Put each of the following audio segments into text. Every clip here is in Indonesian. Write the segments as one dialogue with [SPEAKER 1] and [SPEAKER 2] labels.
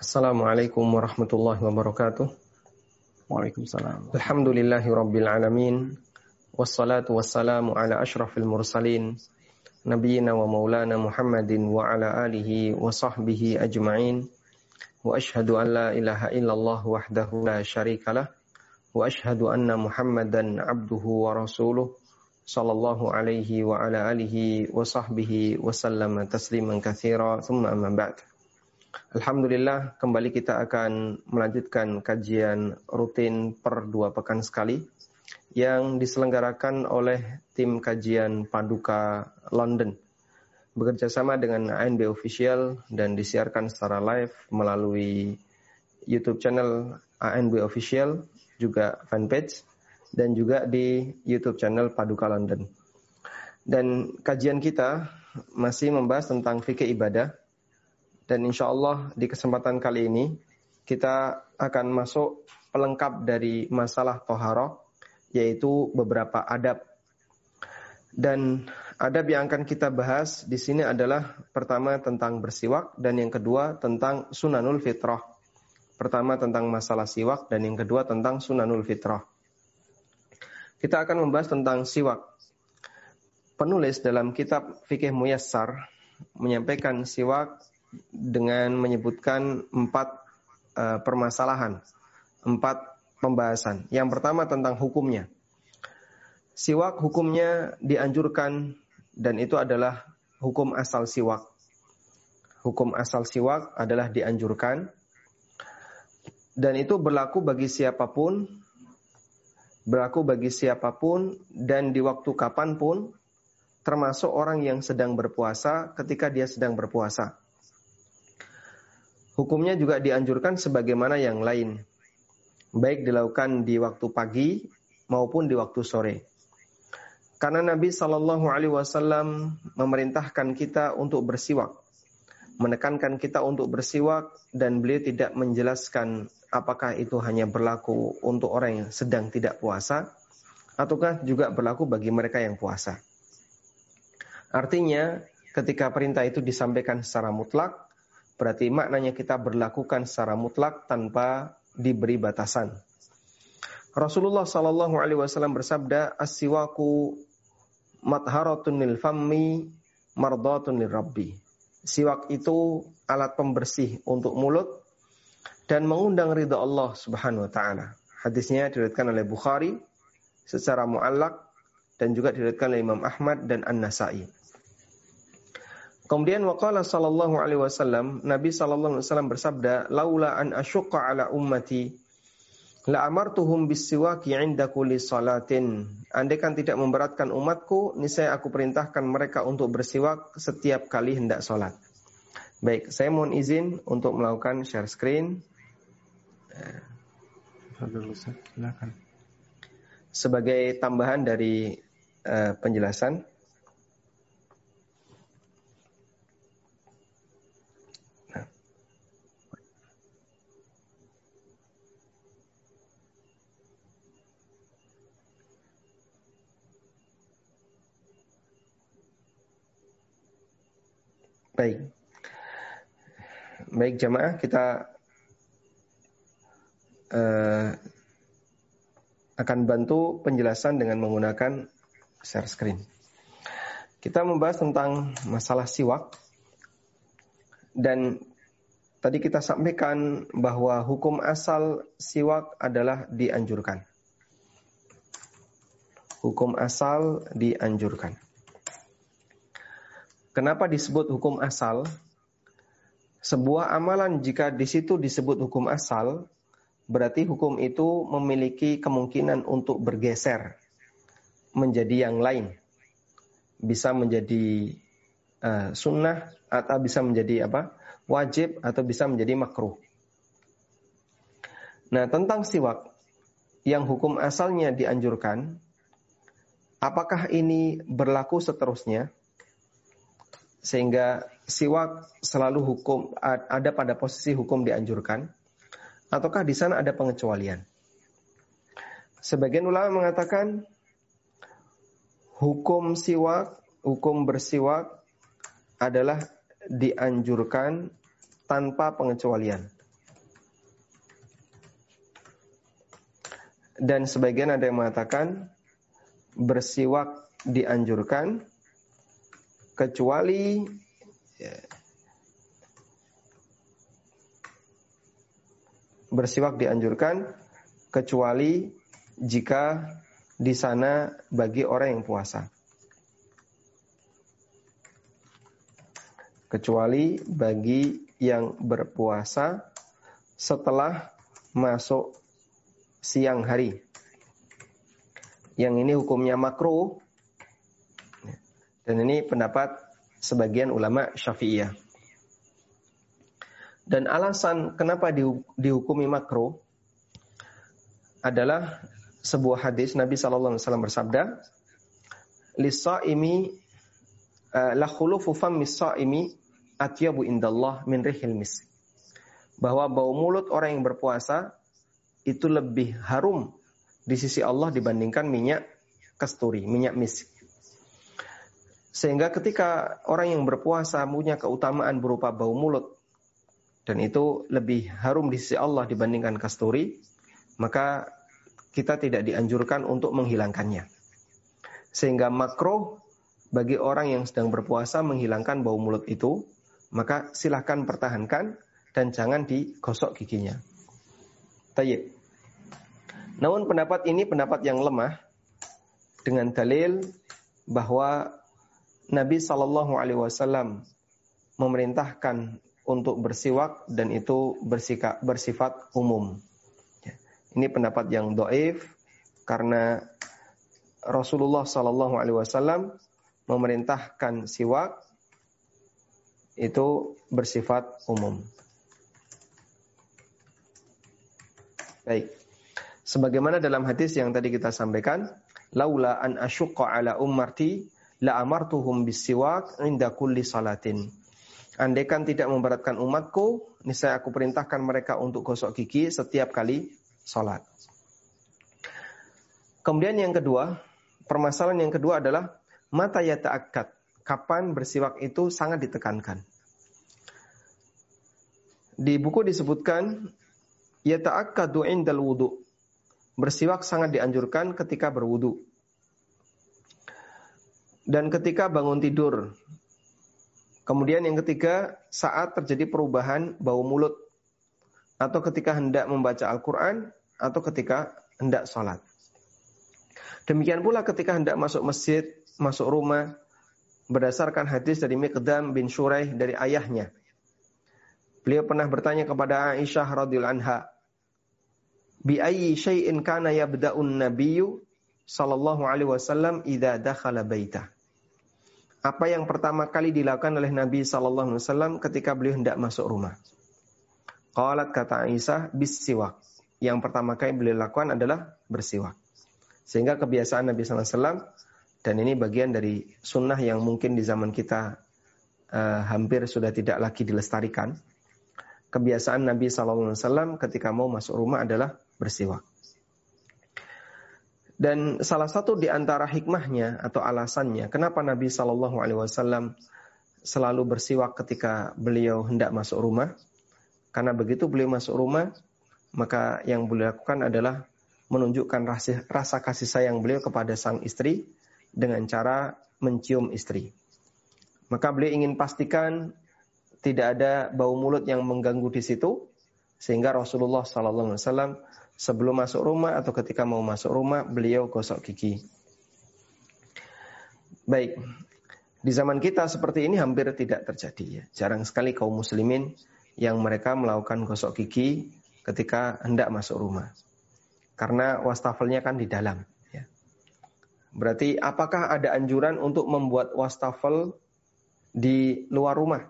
[SPEAKER 1] Assalamualaikum warahmatullahi wabarakatuh.
[SPEAKER 2] Waalaikumsalam.
[SPEAKER 1] Alhamdulillahi rabbil alamin. Wassalatu wassalamu ala ashrafil mursalin. Nabiyyina wa maulana Muhammadin wa ala alihi wa sahbihi ajma'in. Wa ashhadu an la ilaha illallah wahdahu la syarikalah. Wa ashhadu anna Muhammadan abduhu wa rasuluh. Sallallahu alaihi wa ala alihi wa sahbihi wa sallama tasliman kathira. Thumma amma ba'd. Alhamdulillah kembali kita akan melanjutkan kajian rutin per dua pekan sekali yang diselenggarakan oleh tim kajian Paduka London bekerja sama dengan ANB Official dan disiarkan secara live melalui YouTube channel ANB Official juga fanpage dan juga di YouTube channel Paduka London. Dan kajian kita masih membahas tentang fikih ibadah dan insya Allah di kesempatan kali ini kita akan masuk pelengkap dari masalah toharoh yaitu beberapa adab. Dan adab yang akan kita bahas di sini adalah pertama tentang bersiwak dan yang kedua tentang sunanul fitrah. Pertama tentang masalah siwak dan yang kedua tentang sunanul fitrah. Kita akan membahas tentang siwak. Penulis dalam kitab Fikih Muyassar menyampaikan siwak dengan menyebutkan empat uh, permasalahan, empat pembahasan. Yang pertama tentang hukumnya. Siwak hukumnya dianjurkan dan itu adalah hukum asal siwak. Hukum asal siwak adalah dianjurkan dan itu berlaku bagi siapa pun, berlaku bagi siapa pun dan di waktu kapan pun, termasuk orang yang sedang berpuasa ketika dia sedang berpuasa. Hukumnya juga dianjurkan sebagaimana yang lain, baik dilakukan di waktu pagi maupun di waktu sore. Karena Nabi Shallallahu Alaihi Wasallam memerintahkan kita untuk bersiwak, menekankan kita untuk bersiwak, dan beliau tidak menjelaskan apakah itu hanya berlaku untuk orang yang sedang tidak puasa, ataukah juga berlaku bagi mereka yang puasa. Artinya, ketika perintah itu disampaikan secara mutlak, Berarti maknanya kita berlakukan secara mutlak tanpa diberi batasan. Rasulullah Shallallahu Alaihi Wasallam bersabda, "Asiwaku matharatun lil fammi mardatun lil rabbi." Siwak itu alat pembersih untuk mulut dan mengundang ridha Allah Subhanahu wa taala. Hadisnya diriwayatkan oleh Bukhari secara muallak dan juga diriwayatkan oleh Imam Ahmad dan An-Nasa'i. Kemudian waqala sallallahu alaihi wasallam, Nabi sallallahu alaihi wasallam bersabda, "Laula an asyqa ala ummati la amartuhum bisiwaki 'inda kulli salatin." Andai kan tidak memberatkan umatku, niscaya aku perintahkan mereka untuk bersiwak setiap kali hendak sholat. Baik, saya mohon izin untuk melakukan share screen.
[SPEAKER 2] Silakan.
[SPEAKER 1] Sebagai tambahan dari uh, penjelasan, Baik. Baik jamaah kita uh, akan bantu penjelasan dengan menggunakan share screen. Kita membahas tentang masalah siwak dan tadi kita sampaikan bahwa hukum asal siwak adalah dianjurkan. Hukum asal dianjurkan. Kenapa disebut hukum asal? Sebuah amalan jika di situ disebut hukum asal, berarti hukum itu memiliki kemungkinan untuk bergeser menjadi yang lain. Bisa menjadi uh, sunnah atau bisa menjadi apa? wajib atau bisa menjadi makruh. Nah, tentang siwak yang hukum asalnya dianjurkan, apakah ini berlaku seterusnya? sehingga siwak selalu hukum ada pada posisi hukum dianjurkan ataukah di sana ada pengecualian? Sebagian ulama mengatakan hukum siwak, hukum bersiwak adalah dianjurkan tanpa pengecualian. Dan sebagian ada yang mengatakan bersiwak dianjurkan kecuali ya, bersiwak dianjurkan kecuali jika di sana bagi orang yang puasa. Kecuali bagi yang berpuasa setelah masuk siang hari. Yang ini hukumnya makruh. Dan ini pendapat sebagian ulama Syafi'iyah. Dan alasan kenapa dihukumi makruh adalah sebuah hadis Nabi Shallallahu Alaihi Wasallam bersabda, "Lisaimi uh, la khulufu fammi saimi atyabu indallah min rihil mis." Bahwa bau mulut orang yang berpuasa itu lebih harum di sisi Allah dibandingkan minyak kasturi, minyak misk. Sehingga ketika orang yang berpuasa punya keutamaan berupa bau mulut dan itu lebih harum di sisi Allah dibandingkan kasturi, maka kita tidak dianjurkan untuk menghilangkannya. Sehingga makro bagi orang yang sedang berpuasa menghilangkan bau mulut itu, maka silahkan pertahankan dan jangan digosok giginya. Tayyib. Namun pendapat ini pendapat yang lemah dengan dalil bahwa Nabi Shallallahu Alaihi Wasallam memerintahkan untuk bersiwak dan itu bersikap, bersifat umum. Ya. Ini pendapat yang doif karena Rasulullah Shallallahu Alaihi Wasallam memerintahkan siwak itu bersifat umum. Baik. Sebagaimana dalam hadis yang tadi kita sampaikan, laula an ala ummati la amartuhum bisiwak inda kulli salatin. Andaikan tidak memberatkan umatku, niscaya aku perintahkan mereka untuk gosok gigi setiap kali salat. Kemudian yang kedua, permasalahan yang kedua adalah mata yata'akkad. Kapan bersiwak itu sangat ditekankan. Di buku disebutkan yata'akkadu indal wudu. Bersiwak sangat dianjurkan ketika berwudu. Dan ketika bangun tidur. Kemudian yang ketiga, saat terjadi perubahan bau mulut. Atau ketika hendak membaca Al-Quran. Atau ketika hendak sholat. Demikian pula ketika hendak masuk masjid, masuk rumah. Berdasarkan hadis dari Miqdam bin Shuraih dari ayahnya. Beliau pernah bertanya kepada Aisyah radhiyallahu anha, bi ayyi syai'in kana yabda'un nabiyyu sallallahu alaihi wasallam idza dakhala baitah. Apa yang pertama kali dilakukan oleh Nabi sallallahu alaihi wasallam ketika beliau hendak masuk rumah? Qalat kata Aisyah bisiwak. Yang pertama kali beliau lakukan adalah bersiwak. Sehingga kebiasaan Nabi sallallahu alaihi wasallam dan ini bagian dari sunnah yang mungkin di zaman kita uh, hampir sudah tidak lagi dilestarikan. Kebiasaan Nabi SAW ketika mau masuk rumah adalah bersiwak. Dan salah satu di antara hikmahnya atau alasannya kenapa Nabi Shallallahu Alaihi Wasallam selalu bersiwak ketika beliau hendak masuk rumah, karena begitu beliau masuk rumah, maka yang beliau lakukan adalah menunjukkan rasa, rasa kasih sayang beliau kepada sang istri dengan cara mencium istri. Maka beliau ingin pastikan tidak ada bau mulut yang mengganggu di situ, sehingga Rasulullah Sallallahu Alaihi Wasallam sebelum masuk rumah atau ketika mau masuk rumah beliau gosok gigi. Baik, di zaman kita seperti ini hampir tidak terjadi ya. Jarang sekali kaum muslimin yang mereka melakukan gosok gigi ketika hendak masuk rumah. Karena wastafelnya kan di dalam. Ya. Berarti apakah ada anjuran untuk membuat wastafel di luar rumah?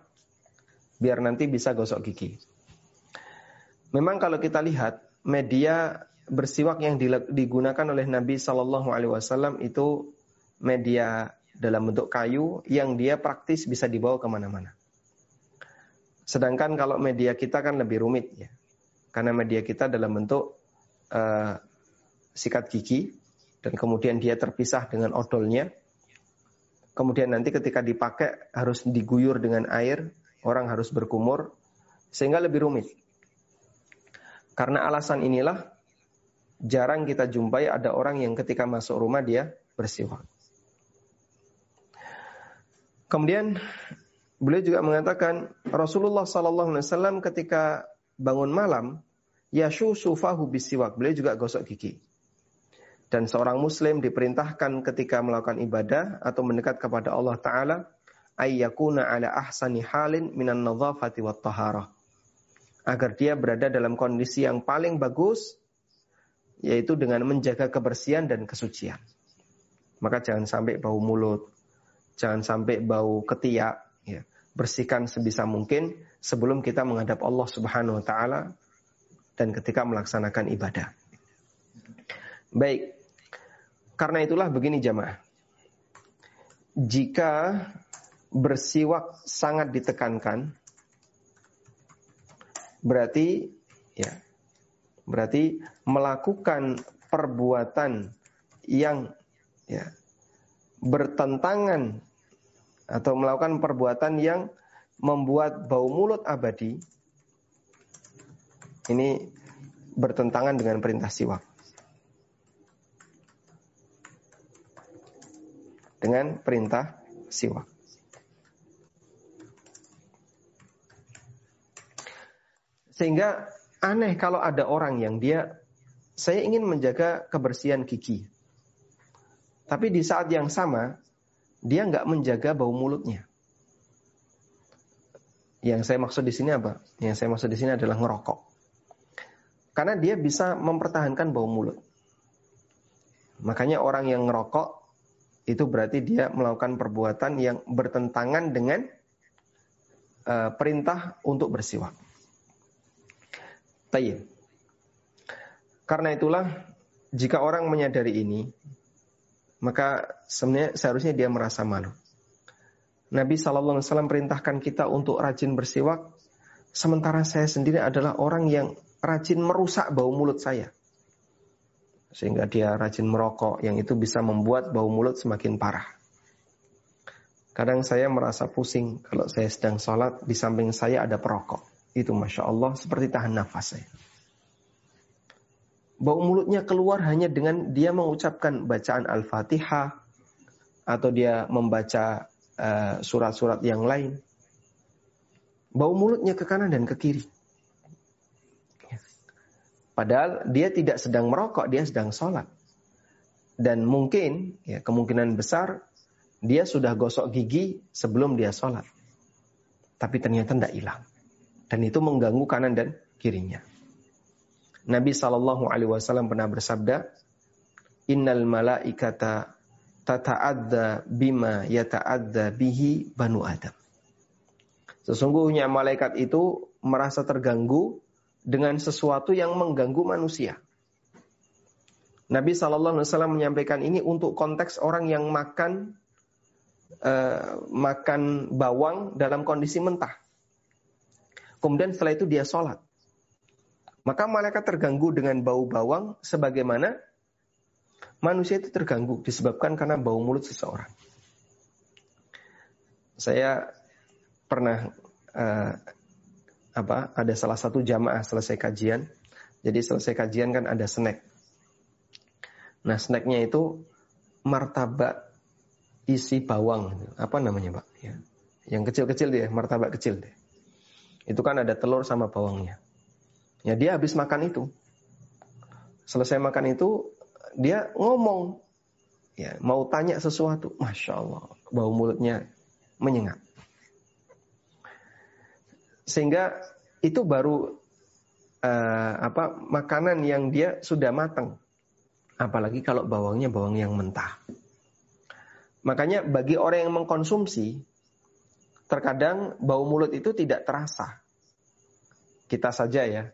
[SPEAKER 1] Biar nanti bisa gosok gigi. Memang kalau kita lihat media bersiwak yang digunakan oleh Nabi Shallallahu Alaihi Wasallam itu media dalam bentuk kayu yang dia praktis bisa dibawa ke mana-mana. Sedangkan kalau media kita kan lebih rumit ya, karena media kita dalam bentuk uh, sikat gigi dan kemudian dia terpisah dengan odolnya. Kemudian nanti ketika dipakai harus diguyur dengan air, orang harus berkumur sehingga lebih rumit. Karena alasan inilah jarang kita jumpai ada orang yang ketika masuk rumah dia bersiwak. Kemudian beliau juga mengatakan Rasulullah Sallallahu Alaihi Wasallam ketika bangun malam, yashu sufahu bisiwak. Beliau juga gosok gigi. Dan seorang muslim diperintahkan ketika melakukan ibadah atau mendekat kepada Allah Ta'ala, ayyakuna ala ahsani halin minan nadhafati wa taharah. Agar dia berada dalam kondisi yang paling bagus, yaitu dengan menjaga kebersihan dan kesucian. Maka jangan sampai bau mulut, jangan sampai bau ketiak, ya. bersihkan sebisa mungkin sebelum kita menghadap Allah Subhanahu wa taala dan ketika melaksanakan ibadah. Baik, karena itulah begini jamaah. Jika bersiwak sangat ditekankan, berarti ya, berarti melakukan perbuatan yang ya, bertentangan atau melakukan perbuatan yang membuat bau mulut abadi ini bertentangan dengan perintah siwak. dengan perintah siwak. Sehingga aneh kalau ada orang yang dia saya ingin menjaga kebersihan gigi. Tapi di saat yang sama dia nggak menjaga bau mulutnya. Yang saya maksud di sini apa? Yang saya maksud di sini adalah ngerokok. Karena dia bisa mempertahankan bau mulut. Makanya orang yang ngerokok itu berarti dia melakukan perbuatan yang bertentangan dengan uh, perintah untuk bersiwak. Tayyib. Karena itulah jika orang menyadari ini, maka sebenarnya seharusnya dia merasa malu. Nabi Shallallahu Alaihi Wasallam perintahkan kita untuk rajin bersiwak, sementara saya sendiri adalah orang yang rajin merusak bau mulut saya sehingga dia rajin merokok yang itu bisa membuat bau mulut semakin parah. Kadang saya merasa pusing kalau saya sedang sholat di samping saya ada perokok. Itu masya Allah seperti tahan nafas saya. Bau mulutnya keluar hanya dengan dia mengucapkan bacaan Al-Fatihah atau dia membaca eh, surat-surat uh, yang lain. Bau mulutnya ke kanan dan ke kiri. Padahal dia tidak sedang merokok, dia sedang sholat. Dan mungkin, ya, kemungkinan besar, dia sudah gosok gigi sebelum dia sholat. Tapi ternyata tidak hilang. Dan itu mengganggu kanan dan kirinya. Nabi Shallallahu Alaihi Wasallam pernah bersabda, Innal malaikata tata'adda bima yata'adda bihi banu Adam. Sesungguhnya malaikat itu merasa terganggu dengan sesuatu yang mengganggu manusia. Nabi Shallallahu Alaihi Wasallam menyampaikan ini untuk konteks orang yang makan uh, makan bawang dalam kondisi mentah. Kemudian setelah itu dia sholat. Maka malaikat terganggu dengan bau bawang sebagaimana manusia itu terganggu disebabkan karena bau mulut seseorang. Saya pernah uh, apa ada salah satu jamaah selesai kajian. Jadi selesai kajian kan ada snack. Nah snacknya itu martabak isi bawang. Apa namanya pak? Ya. Yang kecil-kecil deh, martabak kecil deh. Itu kan ada telur sama bawangnya. Ya dia habis makan itu. Selesai makan itu dia ngomong. Ya, mau tanya sesuatu. Masya Allah. Bau mulutnya menyengat. Sehingga itu baru uh, apa makanan yang dia sudah matang. Apalagi kalau bawangnya bawang yang mentah. Makanya bagi orang yang mengkonsumsi, terkadang bau mulut itu tidak terasa. Kita saja ya,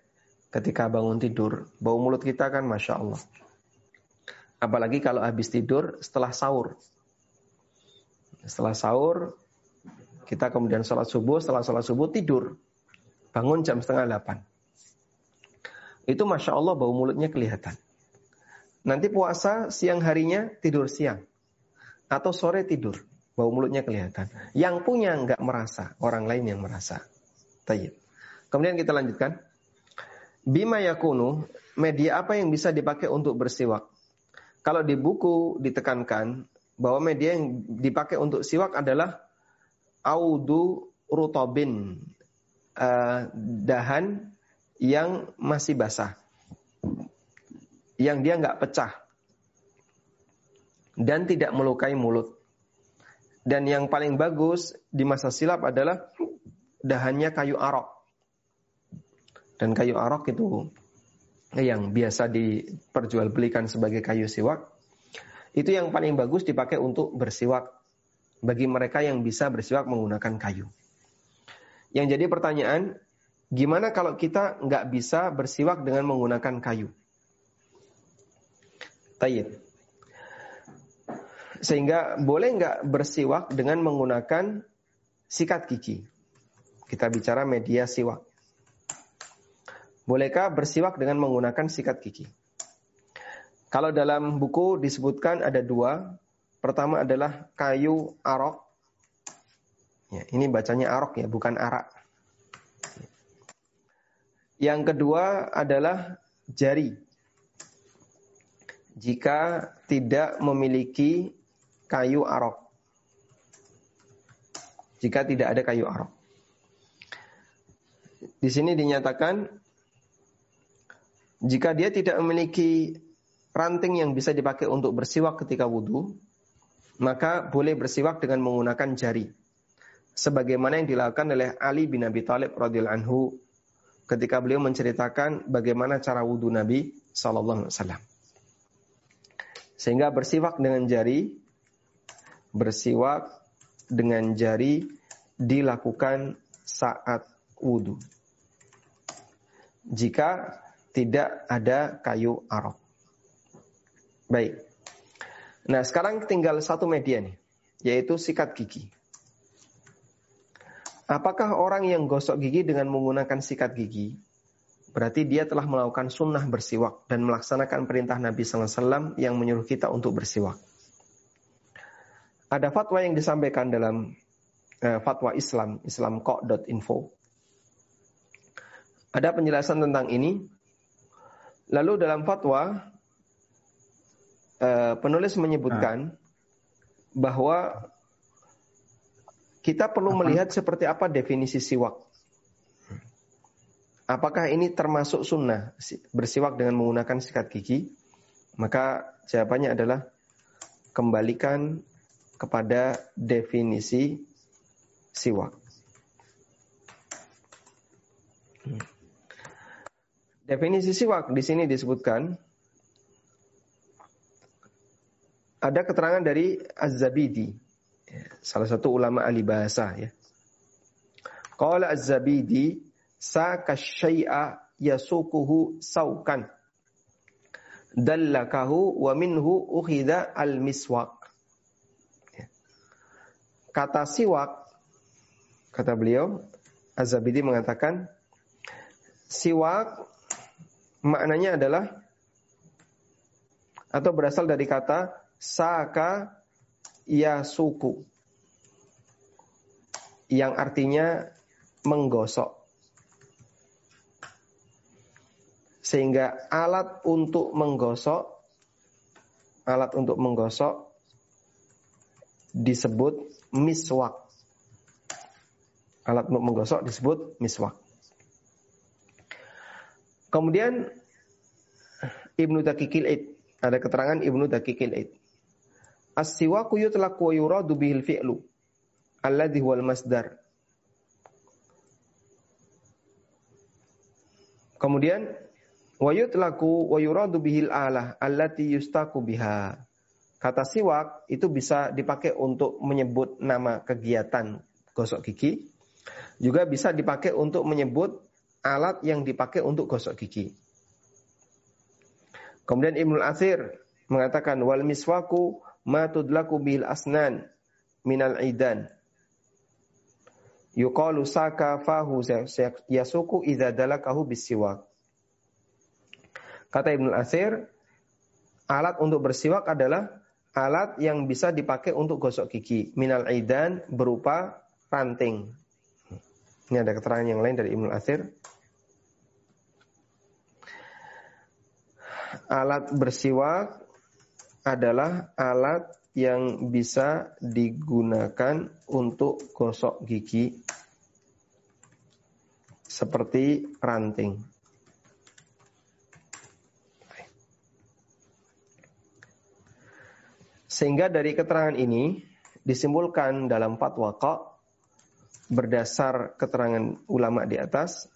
[SPEAKER 1] ketika bangun tidur, bau mulut kita kan Masya Allah. Apalagi kalau habis tidur setelah sahur. Setelah sahur, kita kemudian sholat subuh, setelah sholat subuh tidur. Bangun jam setengah delapan. Itu Masya Allah bau mulutnya kelihatan. Nanti puasa siang harinya tidur siang. Atau sore tidur. Bau mulutnya kelihatan. Yang punya nggak merasa. Orang lain yang merasa. Tayyip. Kemudian kita lanjutkan. Bima yakunu, media apa yang bisa dipakai untuk bersiwak? Kalau di buku ditekankan bahwa media yang dipakai untuk siwak adalah audu rutobin, uh, dahan yang masih basah, yang dia nggak pecah dan tidak melukai mulut. Dan yang paling bagus di masa silap adalah dahannya kayu arok. Dan kayu arok itu yang biasa diperjualbelikan sebagai kayu siwak, itu yang paling bagus dipakai untuk bersiwak bagi mereka yang bisa bersiwak menggunakan kayu. Yang jadi pertanyaan, gimana kalau kita nggak bisa bersiwak dengan menggunakan kayu? Tayyib. Sehingga boleh nggak bersiwak dengan menggunakan sikat gigi? Kita bicara media siwak. Bolehkah bersiwak dengan menggunakan sikat gigi? Kalau dalam buku disebutkan ada dua. Pertama adalah kayu arok. Ya, ini bacanya arok ya, bukan arak. Yang kedua adalah jari. Jika tidak memiliki kayu arok. Jika tidak ada kayu arok. Di sini dinyatakan jika dia tidak memiliki ranting yang bisa dipakai untuk bersiwak ketika wudhu, maka boleh bersiwak dengan menggunakan jari. Sebagaimana yang dilakukan oleh Ali bin Abi Thalib radhiyallahu anhu ketika beliau menceritakan bagaimana cara wudhu Nabi Sallallahu Alaihi Wasallam. Sehingga bersiwak dengan jari, bersiwak dengan jari dilakukan saat wudhu. Jika tidak ada kayu arok. Baik. Nah, sekarang tinggal satu media nih, yaitu sikat gigi. Apakah orang yang gosok gigi dengan menggunakan sikat gigi berarti dia telah melakukan sunnah bersiwak dan melaksanakan perintah Nabi SAW yang menyuruh kita untuk bersiwak. Ada fatwa yang disampaikan dalam uh, fatwa Islam, islamko.info. Ada penjelasan tentang ini Lalu dalam fatwa uh, penulis menyebutkan nah. bahwa kita perlu apa? melihat seperti apa definisi siwak. Apakah ini termasuk sunnah bersiwak dengan menggunakan sikat gigi? Maka jawabannya adalah kembalikan kepada definisi siwak. Definisi siwak di sini disebutkan ada keterangan dari Az-Zabidi, salah satu ulama ahli bahasa ya. Qala Az-Zabidi saka syai'a yasukuhu saukan dallakahu wa minhu ukhida al-miswak. Kata siwak kata beliau Az-Zabidi mengatakan siwak maknanya adalah atau berasal dari kata saka yasuku yang artinya menggosok. Sehingga alat untuk menggosok alat untuk menggosok disebut miswak. Alat untuk menggosok disebut miswak. Kemudian Ibnu Daqiqil Id. Ada keterangan Ibnu Daqiqil Id. As-siwaku yutlaqu wa yuradu bihil fi'lu. Alladhi huwal masdar. Kemudian wa yutlaqu wa yuradu bihil alah allati yustaku biha. Kata siwak itu bisa dipakai untuk menyebut nama kegiatan gosok gigi. Juga bisa dipakai untuk menyebut alat yang dipakai untuk gosok gigi. Kemudian Ibnu Athir mengatakan wal miswaku ma tudlaku bil asnan minal idan. Yuqalu saka fahu yasuku idza dalakahu bisiwak. Kata Ibnu Athir, alat untuk bersiwak adalah alat yang bisa dipakai untuk gosok gigi minal idan berupa ranting. Ini ada keterangan yang lain dari Ibnu Athir. Alat bersiwak adalah alat yang bisa digunakan untuk gosok gigi seperti ranting. Sehingga dari keterangan ini disimpulkan dalam fatwa kok berdasar keterangan ulama di atas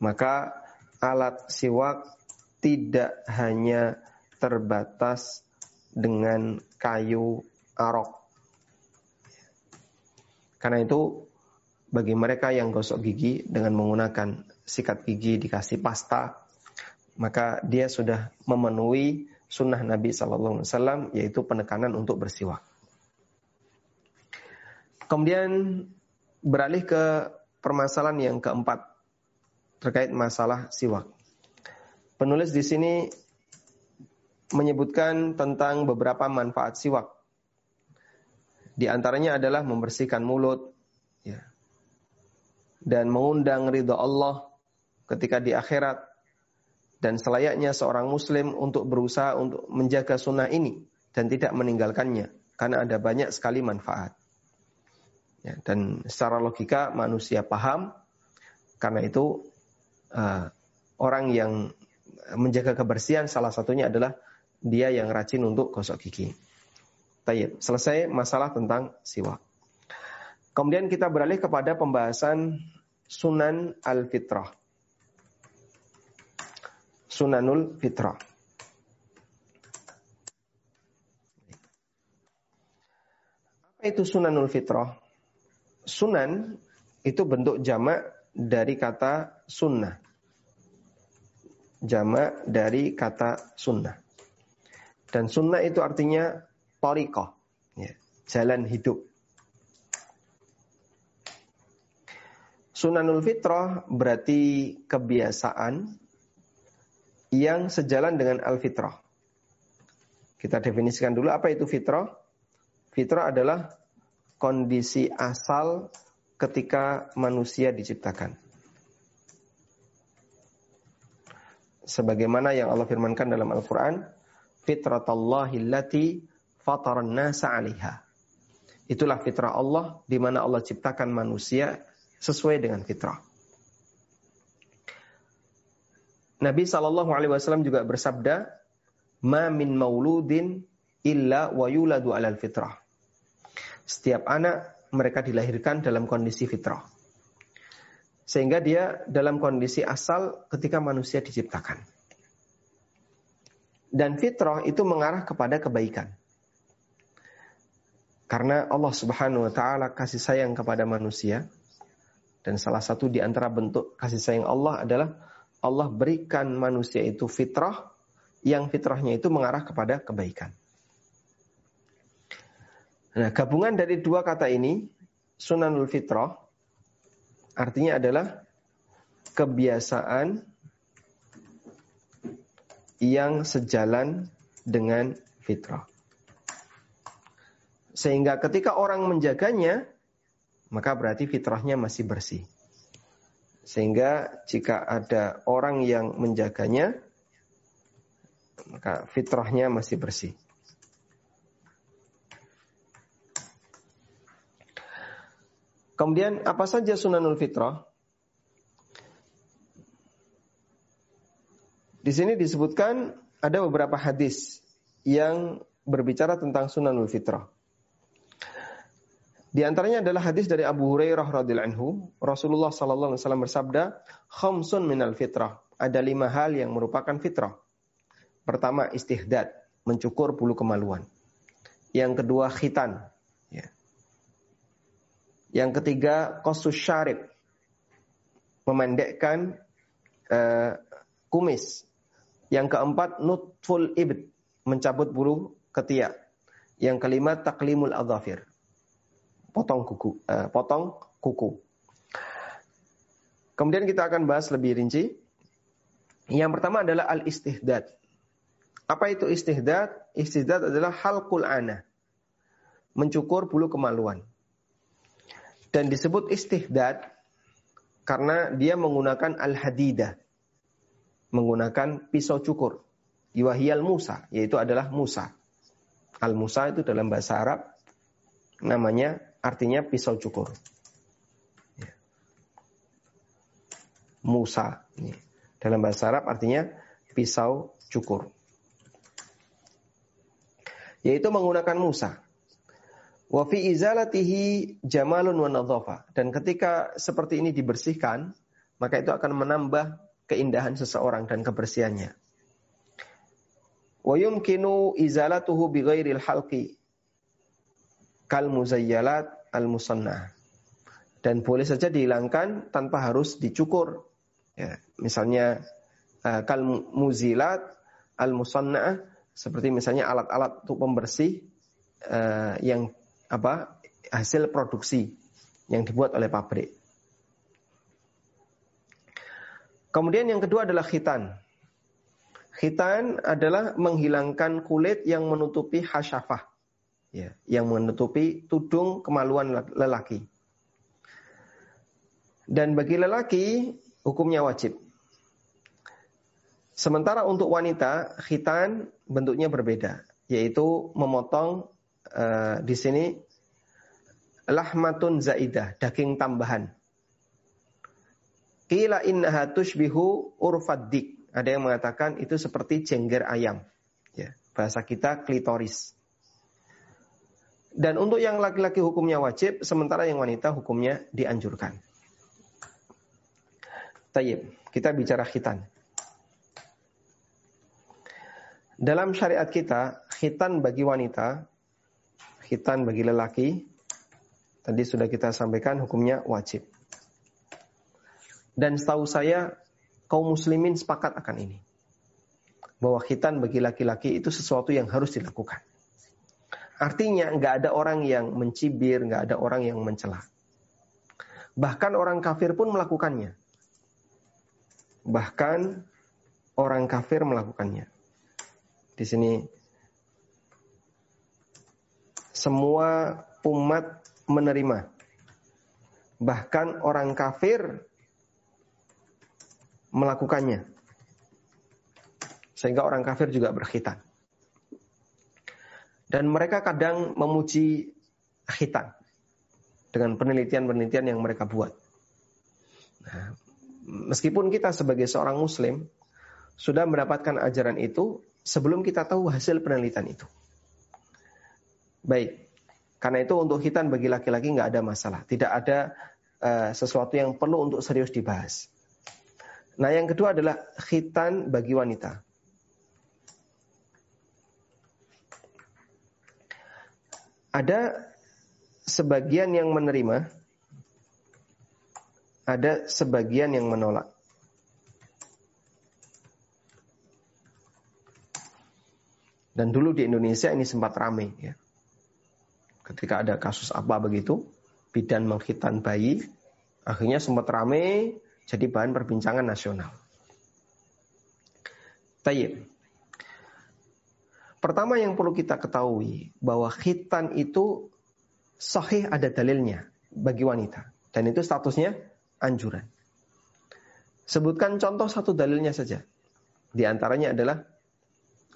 [SPEAKER 1] maka alat siwak tidak hanya terbatas dengan kayu arok. Karena itu bagi mereka yang gosok gigi dengan menggunakan sikat gigi dikasih pasta, maka dia sudah memenuhi sunnah Nabi Sallallahu Alaihi Wasallam yaitu penekanan untuk bersiwak. Kemudian beralih ke permasalahan yang keempat terkait masalah siwak. Penulis di sini menyebutkan tentang beberapa manfaat siwak. Di antaranya adalah membersihkan mulut, ya, dan mengundang ridho Allah ketika di akhirat dan selayaknya seorang muslim untuk berusaha untuk menjaga sunnah ini dan tidak meninggalkannya karena ada banyak sekali manfaat. Ya, dan secara logika manusia paham karena itu uh, orang yang menjaga kebersihan salah satunya adalah dia yang rajin untuk gosok gigi. Tayyip. Selesai masalah tentang siwak. Kemudian kita beralih kepada pembahasan sunan al-fitrah sunanul fitrah. Apa itu sunanul fitrah? Sunan itu bentuk jamak dari kata sunnah. Jamak dari kata sunnah. Dan sunnah itu artinya torikoh, ya, jalan hidup. Sunanul fitrah berarti kebiasaan yang sejalan dengan al-fitrah. Kita definisikan dulu apa itu fitrah. Fitrah adalah kondisi asal ketika manusia diciptakan. Sebagaimana yang Allah firmankan dalam Al-Quran, fitratallahi allati fataran. Itulah fitrah Allah di mana Allah ciptakan manusia sesuai dengan fitrah. Nabi Shallallahu Alaihi Wasallam juga bersabda, "Ma min mauludin illa wa yuladu alal fitrah." Setiap anak mereka dilahirkan dalam kondisi fitrah. Sehingga dia dalam kondisi asal ketika manusia diciptakan. Dan fitrah itu mengarah kepada kebaikan. Karena Allah Subhanahu wa taala kasih sayang kepada manusia dan salah satu di antara bentuk kasih sayang Allah adalah Allah berikan manusia itu fitrah yang fitrahnya itu mengarah kepada kebaikan. Nah, gabungan dari dua kata ini, sunanul fitrah, artinya adalah kebiasaan yang sejalan dengan fitrah. Sehingga ketika orang menjaganya, maka berarti fitrahnya masih bersih. Sehingga jika ada orang yang menjaganya, maka fitrahnya masih bersih. Kemudian apa saja sunanul fitrah? Di sini disebutkan ada beberapa hadis yang berbicara tentang sunanul fitrah. Di antaranya adalah hadis dari Abu Hurairah radhiyallahu anhu, Rasulullah sallallahu alaihi wasallam bersabda, "Khamsun minal fitrah." Ada lima hal yang merupakan fitrah. Pertama, istihdad, mencukur bulu kemaluan. Yang kedua, khitan. Ya. Yang ketiga, kosus syarib, memendekkan uh, kumis. Yang keempat, nutful ibd, mencabut bulu ketiak. Yang kelima, taklimul adhafir, potong kuku, uh, potong kuku. Kemudian kita akan bahas lebih rinci. Yang pertama adalah al-istihdad. Apa itu istihdad? Istihdad adalah halqul ana. Mencukur bulu kemaluan. Dan disebut istihdad karena dia menggunakan al-hadidah. menggunakan pisau cukur. Iwahiyal Musa, yaitu adalah Musa. Al-Musa itu dalam bahasa Arab namanya artinya pisau cukur. Ya. Musa. Dalam bahasa Arab artinya pisau cukur. Yaitu menggunakan Musa. Wa fi izalatihi jamalun wa. Dan ketika seperti ini dibersihkan, maka itu akan menambah keindahan seseorang dan kebersihannya. Wa yumkinu izalatuhu bi halqi kal muzayyalat al musannah. Dan boleh saja dihilangkan tanpa harus dicukur. Ya, misalnya uh, kal muzilat al musannah seperti misalnya alat-alat untuk pembersih uh, yang apa hasil produksi yang dibuat oleh pabrik. Kemudian yang kedua adalah khitan. Khitan adalah menghilangkan kulit yang menutupi hasyafah. Ya, yang menutupi tudung kemaluan lelaki. Dan bagi lelaki hukumnya wajib. Sementara untuk wanita khitan bentuknya berbeda, yaitu memotong uh, di sini lahmatun zaidah, daging tambahan. Kila innaha tushbihu urfaddik. Ada yang mengatakan itu seperti jengger ayam. Ya, bahasa kita klitoris. Dan untuk yang laki-laki hukumnya wajib, sementara yang wanita hukumnya dianjurkan. Tayyib, kita bicara khitan. Dalam syariat kita, khitan bagi wanita khitan bagi lelaki tadi sudah kita sampaikan hukumnya wajib. Dan setahu saya kaum muslimin sepakat akan ini. Bahwa khitan bagi laki-laki itu sesuatu yang harus dilakukan. Artinya nggak ada orang yang mencibir, nggak ada orang yang mencela. Bahkan orang kafir pun melakukannya. Bahkan orang kafir melakukannya. Di sini semua umat menerima. Bahkan orang kafir melakukannya. Sehingga orang kafir juga berkhitan. Dan mereka kadang memuji khitan dengan penelitian-penelitian yang mereka buat. Nah, meskipun kita sebagai seorang muslim sudah mendapatkan ajaran itu sebelum kita tahu hasil penelitian itu. Baik. Karena itu untuk khitan bagi laki-laki nggak ada masalah. Tidak ada uh, sesuatu yang perlu untuk serius dibahas. Nah yang kedua adalah khitan bagi wanita. Ada sebagian yang menerima, ada sebagian yang menolak. Dan dulu di Indonesia ini sempat ramai ya ketika ada kasus apa begitu, bidan menghitan bayi, akhirnya sempat rame jadi bahan perbincangan nasional. Tayyib. Pertama yang perlu kita ketahui bahwa khitan itu sahih ada dalilnya bagi wanita dan itu statusnya anjuran. Sebutkan contoh satu dalilnya saja. Di antaranya adalah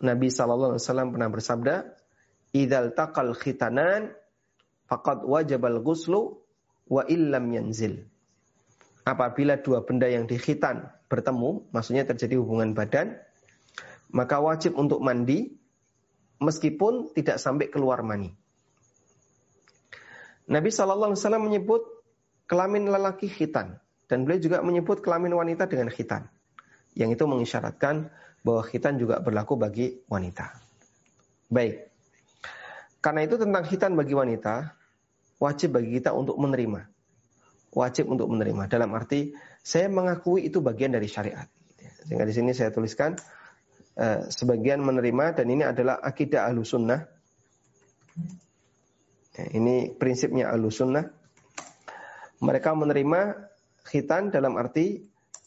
[SPEAKER 1] Nabi Wasallam pernah bersabda, "Idal takal khitanan faqad wajabal ghuslu wa illam yanzil. Apabila dua benda yang dikhitan bertemu, maksudnya terjadi hubungan badan, maka wajib untuk mandi meskipun tidak sampai keluar mani. Nabi Shallallahu Alaihi Wasallam menyebut kelamin lelaki khitan dan beliau juga menyebut kelamin wanita dengan khitan, yang itu mengisyaratkan bahwa khitan juga berlaku bagi wanita. Baik, karena itu tentang khitan bagi wanita, wajib bagi kita untuk menerima. Wajib untuk menerima. Dalam arti, saya mengakui itu bagian dari syariat. Sehingga di sini saya tuliskan, uh, sebagian menerima, dan ini adalah akidah ahlu sunnah. Ya, ini prinsipnya ahlu sunnah. Mereka menerima khitan dalam arti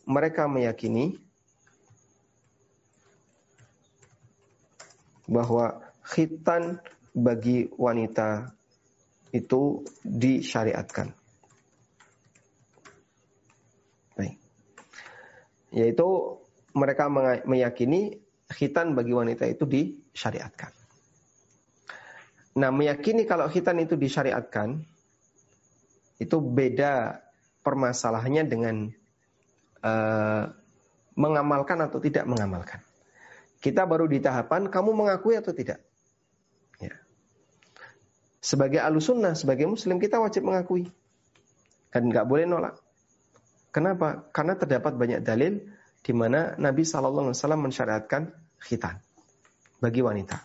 [SPEAKER 1] mereka meyakini bahwa khitan bagi wanita itu disyariatkan. Yaitu mereka meyakini khitan bagi wanita itu disyariatkan. Nah, meyakini kalau khitan itu disyariatkan itu beda permasalahannya dengan uh, mengamalkan atau tidak mengamalkan. Kita baru di tahapan kamu mengakui atau tidak. Ya. Sebagai alusunnah, sebagai muslim kita wajib mengakui. Dan nggak boleh nolak. Kenapa? Karena terdapat banyak dalil di mana Nabi Shallallahu Alaihi Wasallam mensyariatkan khitan bagi wanita.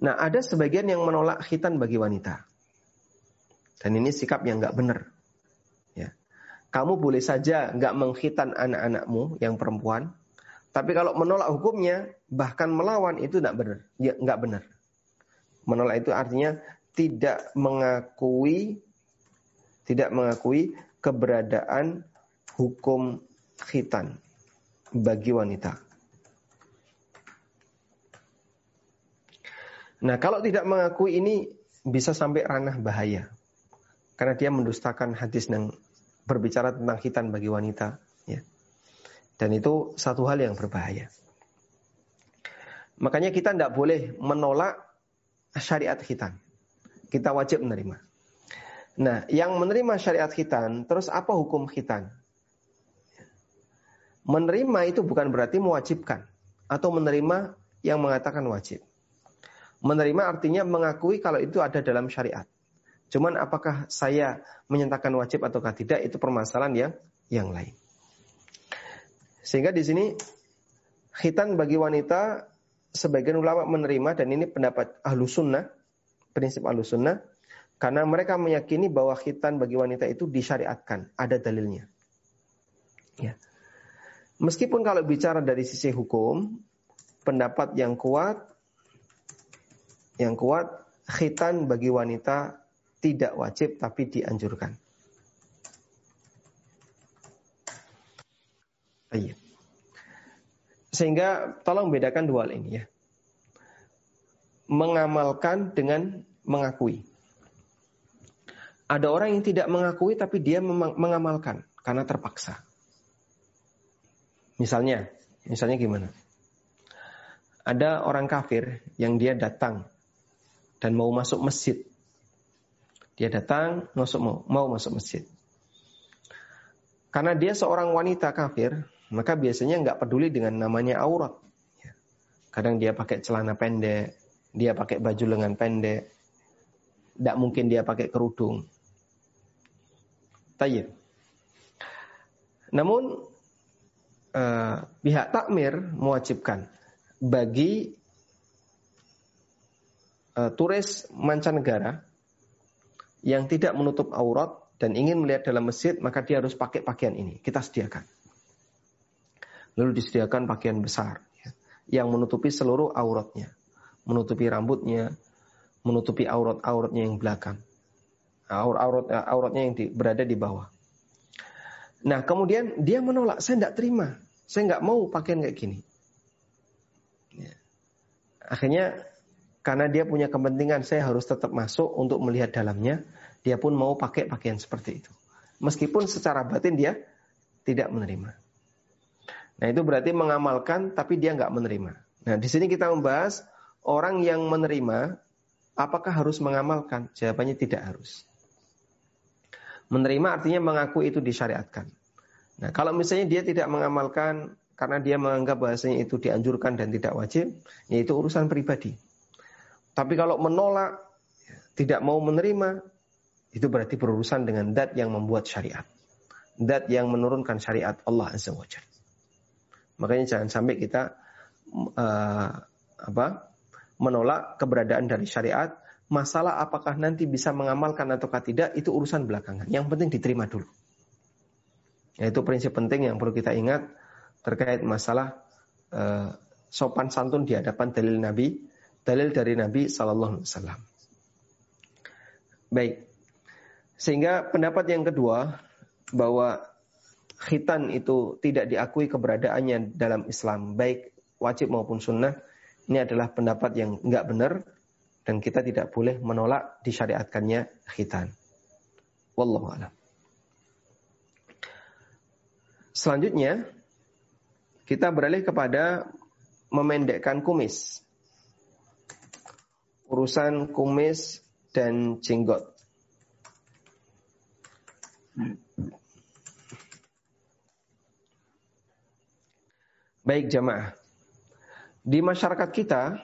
[SPEAKER 1] Nah, ada sebagian yang menolak khitan bagi wanita. Dan ini sikap yang nggak benar. Ya. Kamu boleh saja nggak mengkhitan anak-anakmu yang perempuan, tapi kalau menolak hukumnya, bahkan melawan itu tidak benar. Ya, nggak benar. Menolak itu artinya tidak mengakui tidak mengakui keberadaan hukum khitan bagi wanita. Nah, kalau tidak mengakui ini bisa sampai ranah bahaya. Karena dia mendustakan hadis yang berbicara tentang khitan bagi wanita, ya. Dan itu satu hal yang berbahaya. Makanya kita tidak boleh menolak syariat khitan. Kita wajib menerima. Nah, yang menerima syariat khitan, terus apa hukum khitan? Menerima itu bukan berarti mewajibkan atau menerima yang mengatakan wajib. Menerima artinya mengakui kalau itu ada dalam syariat. Cuman apakah saya menyatakan wajib ataukah tidak itu permasalahan yang yang lain. Sehingga di sini khitan bagi wanita sebagian ulama menerima dan ini pendapat ahlu sunnah, prinsip ahlu sunnah, karena mereka meyakini bahwa khitan bagi wanita itu disyariatkan, ada dalilnya. Ya. Meskipun kalau bicara dari sisi hukum, pendapat yang kuat, yang kuat, khitan bagi wanita tidak wajib tapi dianjurkan. Sehingga tolong bedakan dua hal ini ya. Mengamalkan dengan mengakui. Ada orang yang tidak mengakui tapi dia mengamalkan karena terpaksa. Misalnya, misalnya gimana? Ada orang kafir yang dia datang dan mau masuk masjid. Dia datang masuk mau, mau masuk masjid. Karena dia seorang wanita kafir, maka biasanya nggak peduli dengan namanya aurat. Ya. Kadang dia pakai celana pendek, dia pakai baju lengan pendek, tidak mungkin dia pakai kerudung. Tayyib. Namun eh, pihak takmir mewajibkan bagi eh, turis mancanegara yang tidak menutup aurat dan ingin melihat dalam masjid, maka dia harus pakai pakaian ini. Kita sediakan. Lalu disediakan pakaian besar ya, yang menutupi seluruh auratnya, menutupi rambutnya, menutupi aurat-auratnya yang belakang, aurat auratnya yang di, berada di bawah. Nah kemudian dia menolak, saya tidak terima, saya nggak mau pakaian kayak gini. Ya. Akhirnya karena dia punya kepentingan, saya harus tetap masuk untuk melihat dalamnya. Dia pun mau pakai pakaian seperti itu. Meskipun secara batin dia tidak menerima. Nah itu berarti mengamalkan tapi dia nggak menerima. Nah di sini kita membahas orang yang menerima apakah harus mengamalkan? Jawabannya tidak harus. Menerima artinya mengaku itu disyariatkan. Nah kalau misalnya dia tidak mengamalkan karena dia menganggap bahasanya itu dianjurkan dan tidak wajib, ya itu urusan pribadi. Tapi kalau menolak, tidak mau menerima, itu berarti berurusan dengan dat yang membuat syariat. Dat yang menurunkan syariat Allah Azza wa. Makanya jangan sampai kita uh, apa menolak keberadaan dari syariat. Masalah apakah nanti bisa mengamalkan ataukah tidak itu urusan belakangan. Yang penting diterima dulu. Yaitu prinsip penting yang perlu kita ingat terkait masalah uh, sopan santun di hadapan dalil Nabi, dalil dari Nabi Sallallahu Alaihi Wasallam. Baik, sehingga pendapat yang kedua bahwa khitan itu tidak diakui keberadaannya dalam Islam, baik wajib maupun sunnah, ini adalah pendapat yang enggak benar dan kita tidak boleh menolak disyariatkannya khitan. Wallahu a'lam. Selanjutnya, kita beralih kepada memendekkan kumis. Urusan kumis dan jenggot. Baik jamaah. Di masyarakat kita,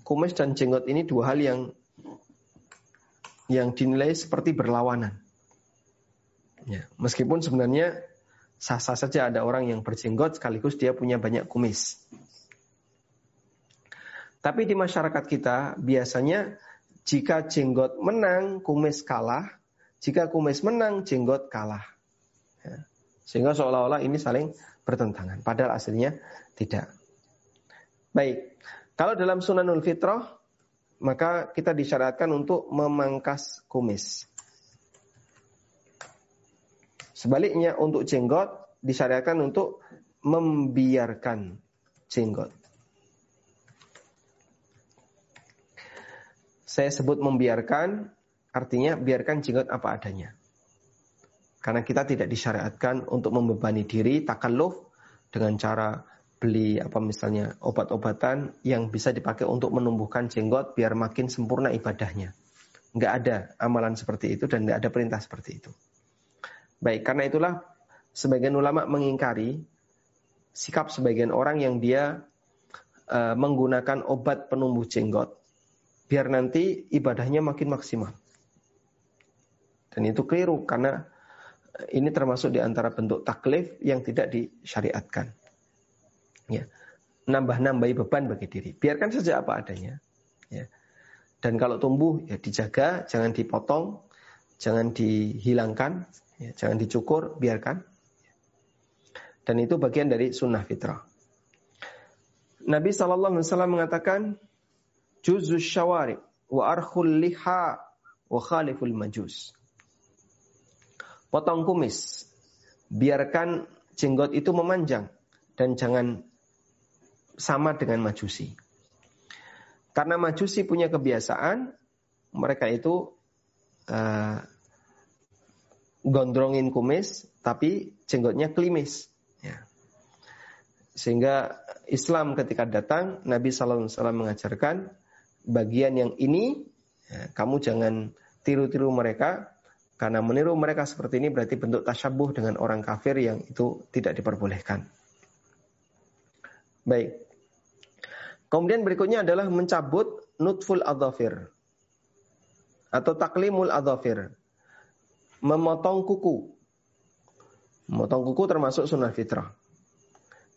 [SPEAKER 1] kumis dan jenggot ini dua hal yang yang dinilai seperti berlawanan. Ya, meskipun sebenarnya sah-sah saja ada orang yang berjenggot sekaligus dia punya banyak kumis. Tapi di masyarakat kita biasanya jika jenggot menang, kumis kalah. Jika kumis menang, jenggot kalah. Ya. Sehingga seolah-olah ini saling bertentangan. Padahal aslinya tidak. Baik, kalau dalam sunanul fitrah, maka kita disyaratkan untuk memangkas kumis. Sebaliknya untuk jenggot disyariatkan untuk membiarkan jenggot. Saya sebut membiarkan artinya biarkan jenggot apa adanya. Karena kita tidak disyariatkan untuk membebani diri takalluf dengan cara beli apa misalnya obat-obatan yang bisa dipakai untuk menumbuhkan jenggot biar makin sempurna ibadahnya. Nggak ada amalan seperti itu dan nggak ada perintah seperti itu. Baik, karena itulah sebagian ulama mengingkari sikap sebagian orang yang dia uh, menggunakan obat penumbuh jenggot biar nanti ibadahnya makin maksimal. Dan itu keliru karena ini termasuk di antara bentuk taklif yang tidak disyariatkan. Ya. Nambah-nambahi beban bagi diri. Biarkan saja apa adanya. Ya. Dan kalau tumbuh ya dijaga, jangan dipotong, jangan dihilangkan Ya, jangan dicukur, biarkan. Dan itu bagian dari sunnah fitrah. Nabi saw mengatakan, juzus syawari wa arkhul liha wa khaliful majus. Potong kumis, biarkan jenggot itu memanjang dan jangan sama dengan majusi. Karena majusi punya kebiasaan, mereka itu uh, gondrongin kumis tapi jenggotnya klimis. Ya. Sehingga Islam ketika datang Nabi Sallallahu Alaihi Wasallam mengajarkan bagian yang ini ya, kamu jangan tiru-tiru mereka karena meniru mereka seperti ini berarti bentuk tasyabuh dengan orang kafir yang itu tidak diperbolehkan. Baik. Kemudian berikutnya adalah mencabut nutful adhafir atau taklimul adhafir memotong kuku. Memotong kuku termasuk sunnah fitrah.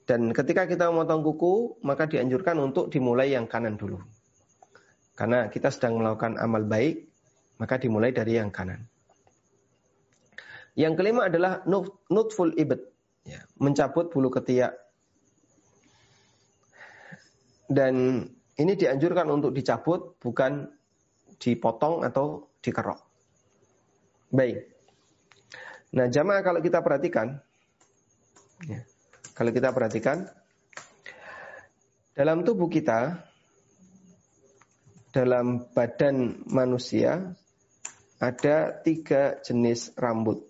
[SPEAKER 1] Dan ketika kita memotong kuku, maka dianjurkan untuk dimulai yang kanan dulu. Karena kita sedang melakukan amal baik, maka dimulai dari yang kanan. Yang kelima adalah nutful ibad, ya, mencabut bulu ketiak. Dan ini dianjurkan untuk dicabut, bukan dipotong atau dikerok. Baik. Nah, jamaah kalau kita perhatikan, ya, kalau kita perhatikan, dalam tubuh kita, dalam badan manusia, ada tiga jenis rambut.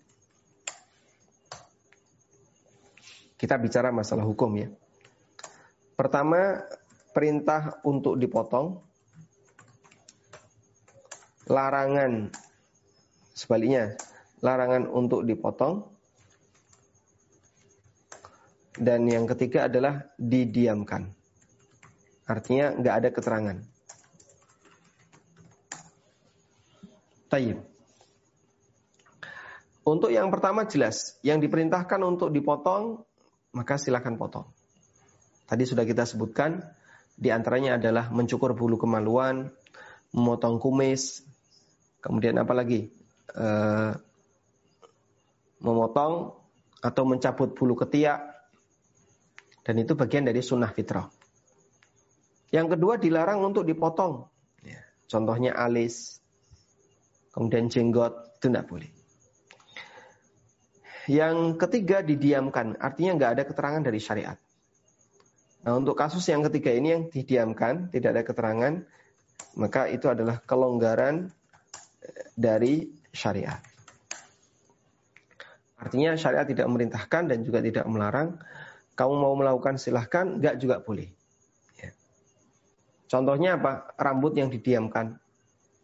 [SPEAKER 1] Kita bicara masalah hukum ya. Pertama, perintah untuk dipotong. Larangan sebaliknya larangan untuk dipotong. Dan yang ketiga adalah didiamkan. Artinya nggak ada keterangan. Tayyib. Untuk yang pertama jelas, yang diperintahkan untuk dipotong, maka silakan potong. Tadi sudah kita sebutkan, di antaranya adalah mencukur bulu kemaluan, memotong kumis, kemudian apa lagi? Eh, memotong atau mencabut bulu ketiak dan itu bagian dari sunnah fitrah. Yang kedua dilarang untuk dipotong. Ya, contohnya alis, kemudian jenggot, itu tidak boleh. Yang ketiga didiamkan, artinya nggak ada keterangan dari syariat. Nah untuk kasus yang ketiga ini yang didiamkan, tidak ada keterangan, maka itu adalah kelonggaran dari syariat. Artinya syariat tidak memerintahkan dan juga tidak melarang Kamu mau melakukan silahkan, enggak juga boleh. Ya. Contohnya apa? Rambut yang didiamkan.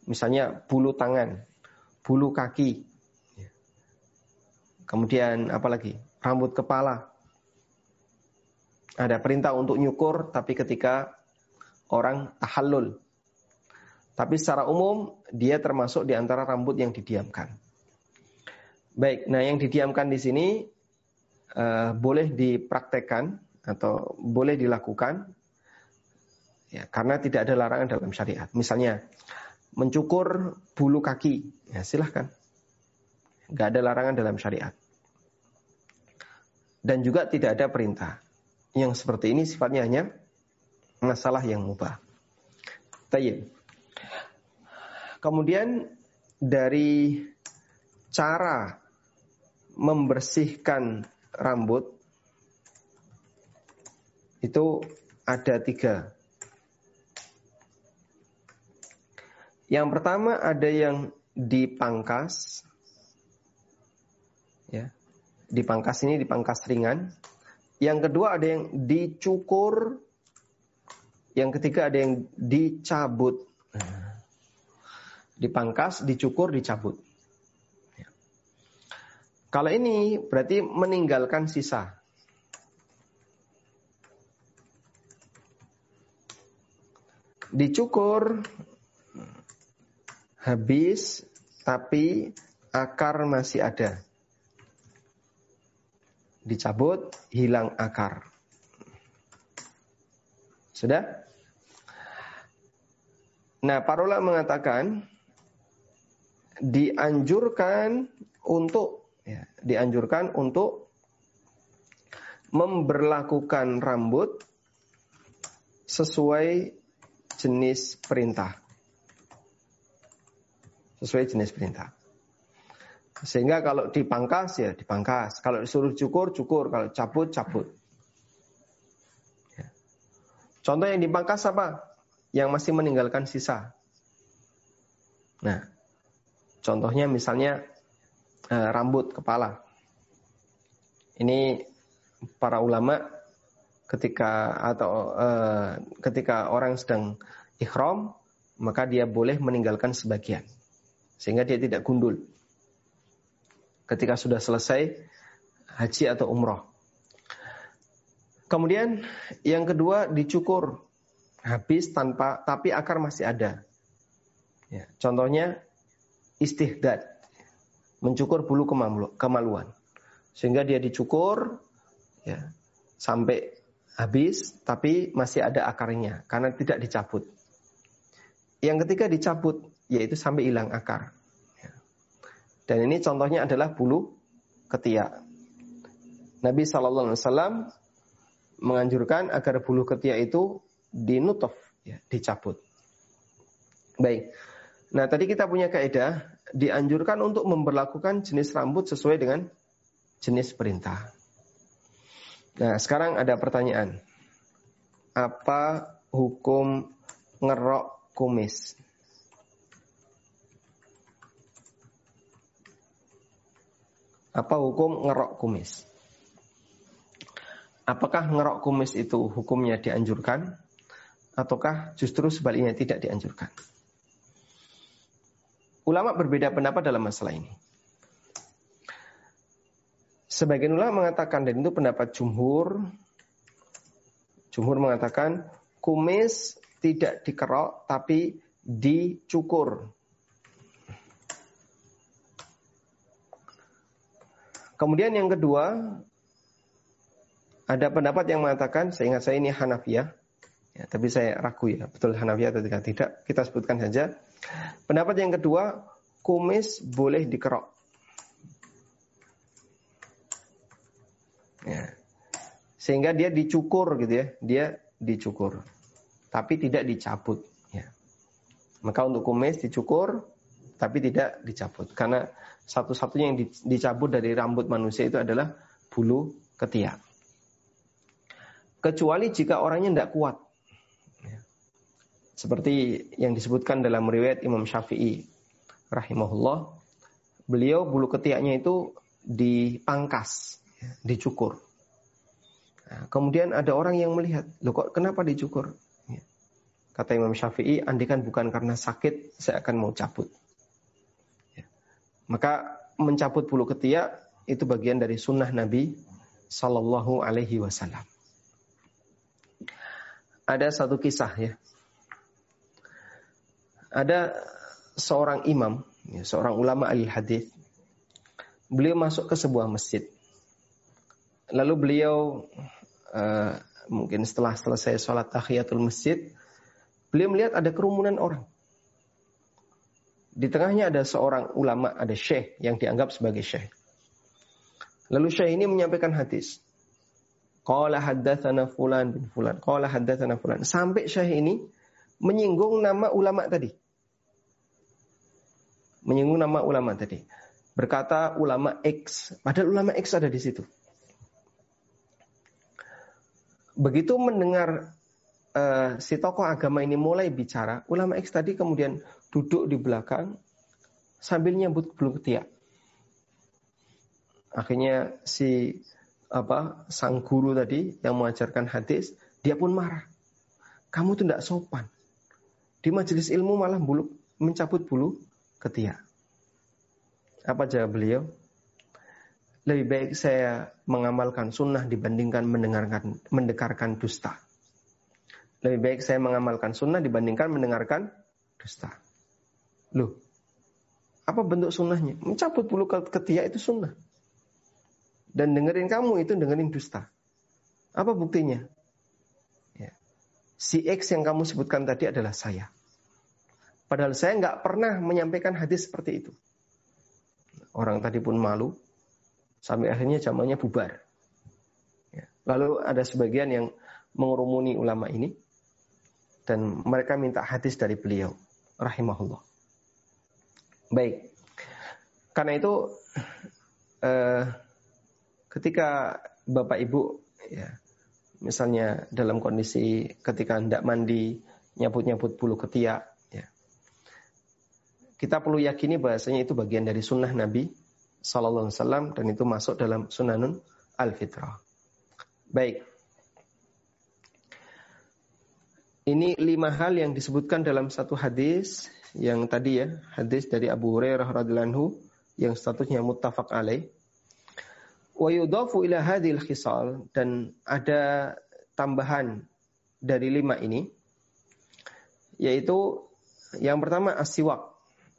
[SPEAKER 1] Misalnya bulu tangan, bulu kaki. Ya. Kemudian apa lagi? Rambut kepala. Ada perintah untuk nyukur, tapi ketika orang tahallul. Tapi secara umum dia termasuk di antara rambut yang didiamkan. Baik, nah yang didiamkan di sini uh, boleh dipraktekkan atau boleh dilakukan ya karena tidak ada larangan dalam syariat. Misalnya mencukur bulu kaki, ya silahkan. Gak ada larangan dalam syariat. Dan juga tidak ada perintah. Yang seperti ini sifatnya hanya masalah yang mubah. Tayyib. Kemudian dari cara membersihkan rambut itu ada tiga. Yang pertama ada yang dipangkas, ya, dipangkas ini dipangkas ringan. Yang kedua ada yang dicukur, yang ketiga ada yang dicabut. Dipangkas, dicukur, dicabut. Kalau ini berarti meninggalkan sisa. Dicukur habis tapi akar masih ada. Dicabut hilang akar. Sudah? Nah, parola mengatakan dianjurkan untuk ya, dianjurkan untuk memberlakukan rambut sesuai jenis perintah. Sesuai jenis perintah. Sehingga kalau dipangkas ya dipangkas, kalau disuruh cukur cukur, kalau cabut cabut. Ya. Contoh yang dipangkas apa? Yang masih meninggalkan sisa. Nah, contohnya misalnya uh, rambut kepala. Ini para ulama ketika atau uh, ketika orang sedang ikhram maka dia boleh meninggalkan sebagian sehingga dia tidak gundul ketika sudah selesai haji atau umroh. Kemudian yang kedua dicukur habis tanpa tapi akar masih ada. Ya, contohnya istihdad mencukur bulu kemaluan. Sehingga dia dicukur ya, sampai habis tapi masih ada akarnya karena tidak dicabut. Yang ketiga dicabut yaitu sampai hilang akar. Ya. Dan ini contohnya adalah bulu ketiak. Nabi Shallallahu Alaihi Wasallam menganjurkan agar bulu ketiak itu dinutof, ya, dicabut. Baik. Nah tadi kita punya kaidah dianjurkan untuk memperlakukan jenis rambut sesuai dengan jenis perintah. Nah, sekarang ada pertanyaan. Apa hukum ngerok kumis? Apa hukum ngerok kumis? Apakah ngerok kumis itu hukumnya dianjurkan ataukah justru sebaliknya tidak dianjurkan? Ulama berbeda pendapat dalam masalah ini. Sebagian ulama mengatakan dan itu pendapat jumhur. Jumhur mengatakan kumis tidak dikerok tapi dicukur. Kemudian yang kedua, ada pendapat yang mengatakan, saya ingat saya ini Hanafiyah, ya, tapi saya ragu ya, betul Hanafiyah atau tidak, kita sebutkan saja. Pendapat yang kedua, kumis boleh dikerok. Ya. Sehingga dia dicukur gitu ya, dia dicukur. Tapi tidak dicabut. Ya. Maka untuk kumis dicukur, tapi tidak dicabut. Karena satu-satunya yang dicabut dari rambut manusia itu adalah bulu ketiak. Kecuali jika orangnya tidak kuat. Seperti yang disebutkan dalam riwayat Imam Syafi'i rahimahullah, beliau bulu ketiaknya itu dipangkas, ya, dicukur. Nah, kemudian ada orang yang melihat, loh kok kenapa dicukur? Ya. Kata Imam Syafi'i, andikan bukan karena sakit, saya akan mau cabut. Ya. Maka mencabut bulu ketiak itu bagian dari sunnah Nabi Sallallahu Alaihi Wasallam. Ada satu kisah ya. Ada seorang imam, ya, seorang ulama al hadis. Beliau masuk ke sebuah masjid. Lalu beliau uh, mungkin setelah selesai sholat tahiyatul masjid, beliau melihat ada kerumunan orang. Di tengahnya ada seorang ulama, ada syekh yang dianggap sebagai syekh. Lalu syekh ini menyampaikan hadis. Qala haddatsana fulan bin fulan. Qala haddatsana fulan. Sampai syekh ini menyinggung nama ulama tadi. Menyinggung nama ulama tadi. Berkata ulama X, padahal ulama X ada di situ. Begitu mendengar uh, si tokoh agama ini mulai bicara, ulama X tadi kemudian duduk di belakang sambil nyambut belum ketiak. Akhirnya si apa sang guru tadi yang mengajarkan hadis, dia pun marah. Kamu tuh tidak sopan. Di majelis ilmu malah bulu mencabut bulu ketiak. Apa jawab beliau? lebih baik saya mengamalkan sunnah dibandingkan mendengarkan mendekarkan dusta. Lebih baik saya mengamalkan sunnah dibandingkan mendengarkan dusta. Loh, apa bentuk sunnahnya? Mencabut bulu ketiak itu sunnah. Dan dengerin kamu itu dengerin dusta. Apa buktinya? Si X yang kamu sebutkan tadi adalah saya. Padahal saya nggak pernah menyampaikan hadis seperti itu. Orang tadi pun malu, Sampai akhirnya jamannya bubar. Ya. Lalu ada sebagian yang mengurumuni ulama ini dan mereka minta hadis dari beliau rahimahullah. Baik. Karena itu eh, ketika Bapak Ibu ya misalnya dalam kondisi ketika hendak mandi nyabut-nyabut bulu ketiak ya. Kita perlu yakini bahasanya itu bagian dari sunnah Nabi Sallallahu Alaihi Wasallam dan itu masuk dalam Sunanun Al-Fitrah. Baik. Ini lima hal yang disebutkan dalam satu hadis yang tadi ya, hadis dari Abu Hurairah radhiyallahu yang statusnya muttafaq alaih. Wa yudafu ila dan ada tambahan dari lima ini yaitu yang pertama asiwak,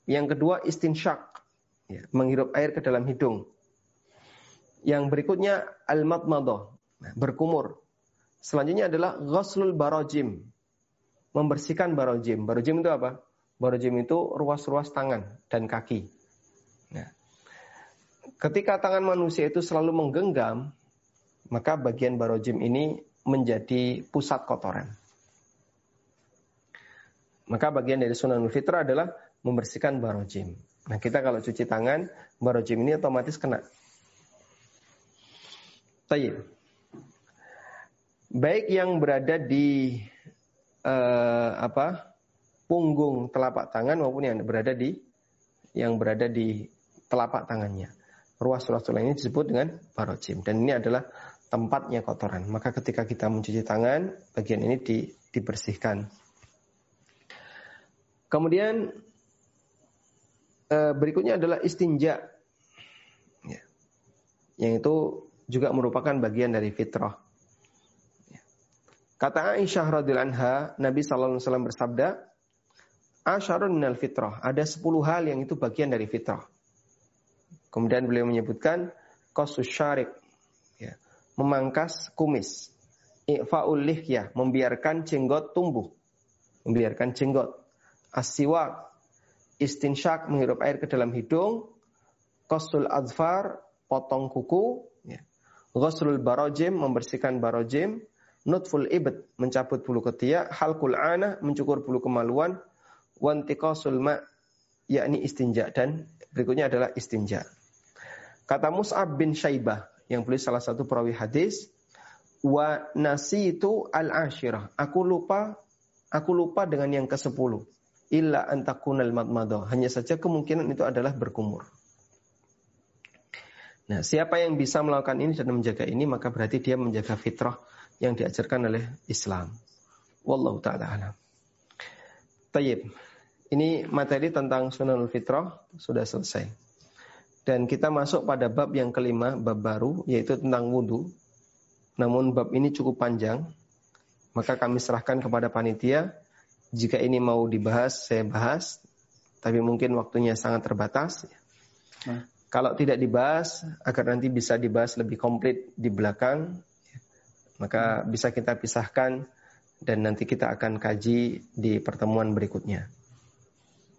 [SPEAKER 1] yang kedua istinsyak, ya, menghirup air ke dalam hidung. Yang berikutnya al-madmadah, nah, berkumur. Selanjutnya adalah ghuslul barojim, membersihkan barojim. Barojim itu apa? Barojim itu ruas-ruas tangan dan kaki. Ketika tangan manusia itu selalu menggenggam, maka bagian barojim ini menjadi pusat kotoran. Maka bagian dari sunan fitrah adalah membersihkan barojim. Nah kita kalau cuci tangan, barojim ini otomatis kena. Tayyib. Baik yang berada di uh, apa punggung telapak tangan maupun yang berada di yang berada di telapak tangannya. Ruas-ruas tulang ini disebut dengan barojim dan ini adalah tempatnya kotoran. Maka ketika kita mencuci tangan, bagian ini di, dibersihkan. Kemudian Eh, berikutnya adalah istinja. Ya. Yang itu juga merupakan bagian dari fitrah. Ya. Kata Aisyah radhiyallahu anha, Nabi sallallahu alaihi wasallam bersabda, "Asyarun minal fitrah." Ada 10 hal yang itu bagian dari fitrah. Kemudian beliau menyebutkan qasus syarik, ya. memangkas kumis. I'faul lihyah, membiarkan jenggot tumbuh. Membiarkan jenggot. Asiwak, istinsyak menghirup air ke dalam hidung, kosul adfar potong kuku, ya. Ghuslul barojim membersihkan barojim, nutful ibad mencabut bulu ketiak, halkul ana mencukur bulu kemaluan, wantiqasul ma yakni istinja dan berikutnya adalah istinja. Kata Mus'ab bin Syaibah yang beli salah satu perawi hadis, wa nasi itu al ashirah. Aku lupa, aku lupa dengan yang ke sepuluh illa antakunal madmado. Hanya saja kemungkinan itu adalah berkumur. Nah, siapa yang bisa melakukan ini dan menjaga ini, maka berarti dia menjaga fitrah yang diajarkan oleh Islam. Wallahu ta'ala alam. Tayyib. Ini materi tentang sunanul fitrah sudah selesai. Dan kita masuk pada bab yang kelima, bab baru, yaitu tentang wudhu. Namun bab ini cukup panjang, maka kami serahkan kepada panitia. Jika ini mau dibahas, saya bahas. Tapi mungkin waktunya sangat terbatas. Nah. Kalau tidak dibahas, agar nanti bisa dibahas lebih komplit di belakang, maka bisa kita pisahkan dan nanti kita akan kaji di pertemuan berikutnya.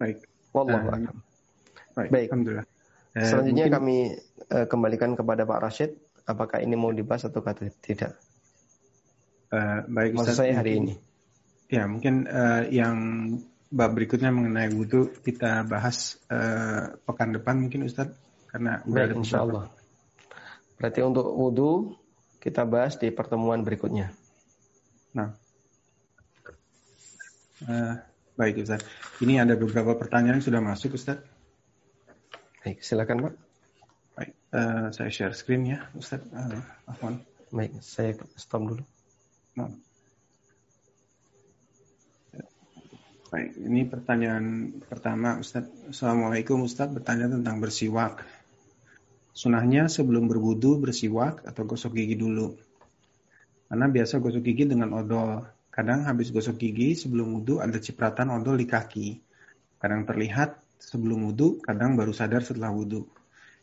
[SPEAKER 2] Baik.
[SPEAKER 1] Wallahu Baik. Baik. Alhamdulillah. Uh, Selanjutnya mungkin... kami uh, kembalikan kepada Pak Rashid. Apakah ini mau dibahas atau tidak?
[SPEAKER 2] Uh, baik.
[SPEAKER 1] Maksud saya hari ini.
[SPEAKER 2] Ya, mungkin uh, yang bab berikutnya mengenai wudhu kita bahas uh, pekan depan mungkin Ustadz karena
[SPEAKER 1] udah Baik, insya Allah. Berarti untuk wudhu kita bahas di pertemuan berikutnya.
[SPEAKER 2] Nah, uh, baik Ustaz. Ini ada beberapa pertanyaan yang sudah masuk Ustaz.
[SPEAKER 1] Baik, silakan Pak.
[SPEAKER 2] Baik, uh, saya share screen ya Ustaz. Uh,
[SPEAKER 1] Afwan. Baik, saya stop dulu. Nah.
[SPEAKER 2] Baik, ini pertanyaan pertama Ustaz. Assalamualaikum Ustaz, bertanya tentang bersiwak. Sunahnya sebelum berwudu bersiwak atau gosok gigi dulu. Karena biasa gosok gigi dengan odol. Kadang habis gosok gigi sebelum wudhu ada cipratan odol di kaki. Kadang terlihat sebelum wudhu, kadang baru sadar setelah wudhu.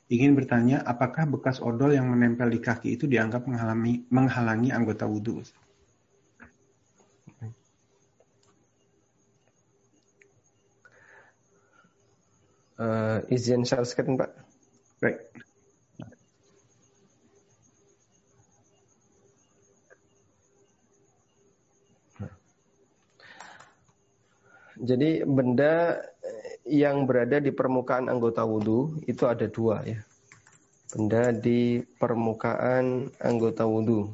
[SPEAKER 2] Ingin bertanya, apakah bekas odol yang menempel di kaki itu dianggap menghalangi, menghalangi anggota wudhu?
[SPEAKER 1] Uh, izin share screen, Pak.
[SPEAKER 2] Baik.
[SPEAKER 1] Jadi benda yang berada di permukaan anggota wudhu itu ada dua ya. Benda di permukaan anggota wudhu.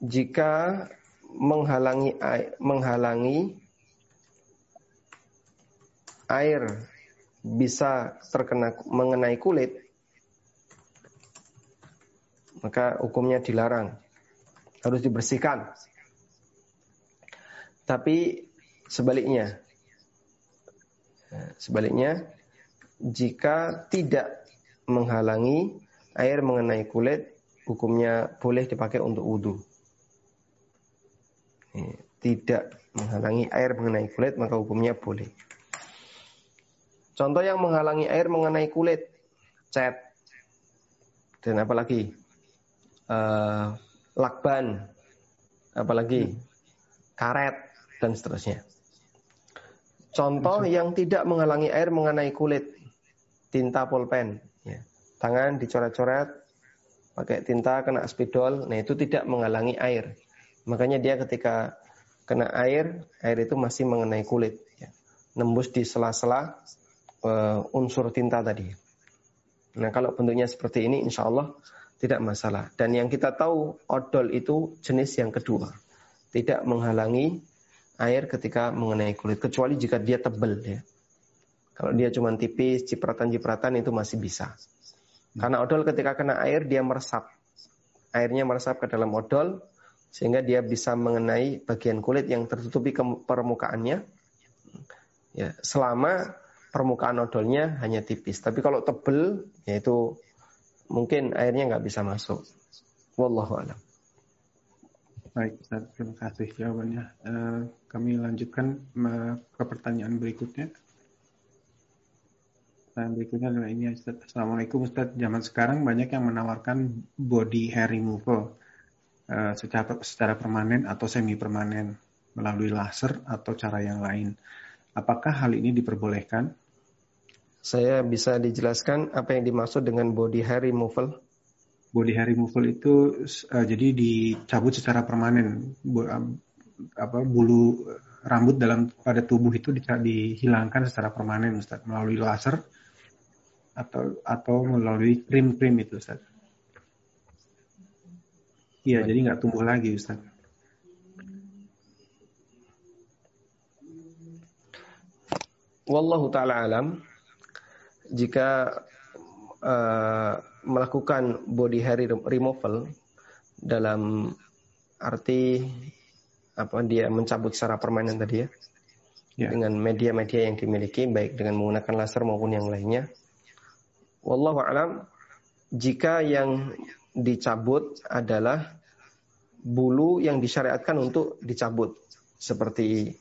[SPEAKER 1] Jika menghalangi air, menghalangi air bisa terkena mengenai kulit, maka hukumnya dilarang, harus dibersihkan. Tapi sebaliknya, sebaliknya, jika tidak menghalangi air mengenai kulit, hukumnya boleh dipakai untuk wudhu. Tidak menghalangi air mengenai kulit, maka hukumnya boleh. Contoh yang menghalangi air mengenai kulit, cat, dan apalagi? Uh, lakban, apalagi? Karet, dan seterusnya. Contoh yang tidak menghalangi air mengenai kulit, tinta pulpen. Ya. Tangan dicoret-coret, pakai tinta kena spidol, nah itu tidak menghalangi air. Makanya dia ketika kena air, air itu masih mengenai kulit. Ya. Nembus di sela-sela uh, unsur tinta tadi. Nah kalau bentuknya seperti ini, insya Allah tidak masalah. Dan yang kita tahu odol itu jenis yang kedua, tidak menghalangi air ketika mengenai kulit kecuali jika dia tebal ya. Kalau dia cuma tipis, cipratan-cipratan itu masih bisa. Karena odol ketika kena air dia meresap. Airnya meresap ke dalam odol sehingga dia bisa mengenai bagian kulit yang tertutupi ke permukaannya. Ya, selama permukaan odolnya hanya tipis. Tapi kalau tebal, yaitu mungkin airnya nggak bisa masuk. Wallahu a'lam.
[SPEAKER 2] Baik, Ustaz, terima kasih jawabannya. Uh, kami lanjutkan uh, ke pertanyaan berikutnya. Pertanyaan berikutnya adalah ini, Ustaz. Assalamualaikum, Ustaz. Zaman sekarang banyak yang menawarkan body hair removal uh, secara, secara permanen atau semi permanen melalui laser atau cara yang lain. Apakah hal ini diperbolehkan?
[SPEAKER 1] Saya bisa dijelaskan apa yang dimaksud dengan body hair removal?
[SPEAKER 2] Body hair removal itu uh, jadi dicabut secara permanen Bu, uh, apa bulu rambut dalam pada tubuh itu dihilangkan secara permanen Ustaz melalui laser atau atau melalui krim-krim itu Ustaz. Iya, jadi nggak tumbuh lagi Ustaz.
[SPEAKER 1] Wallahu taala alam. jika uh, melakukan body hair removal dalam arti apa dia mencabut secara permanen tadi ya, ya. dengan media-media yang dimiliki baik dengan menggunakan laser maupun yang lainnya. Wallahu alam jika yang dicabut adalah bulu yang disyariatkan untuk dicabut seperti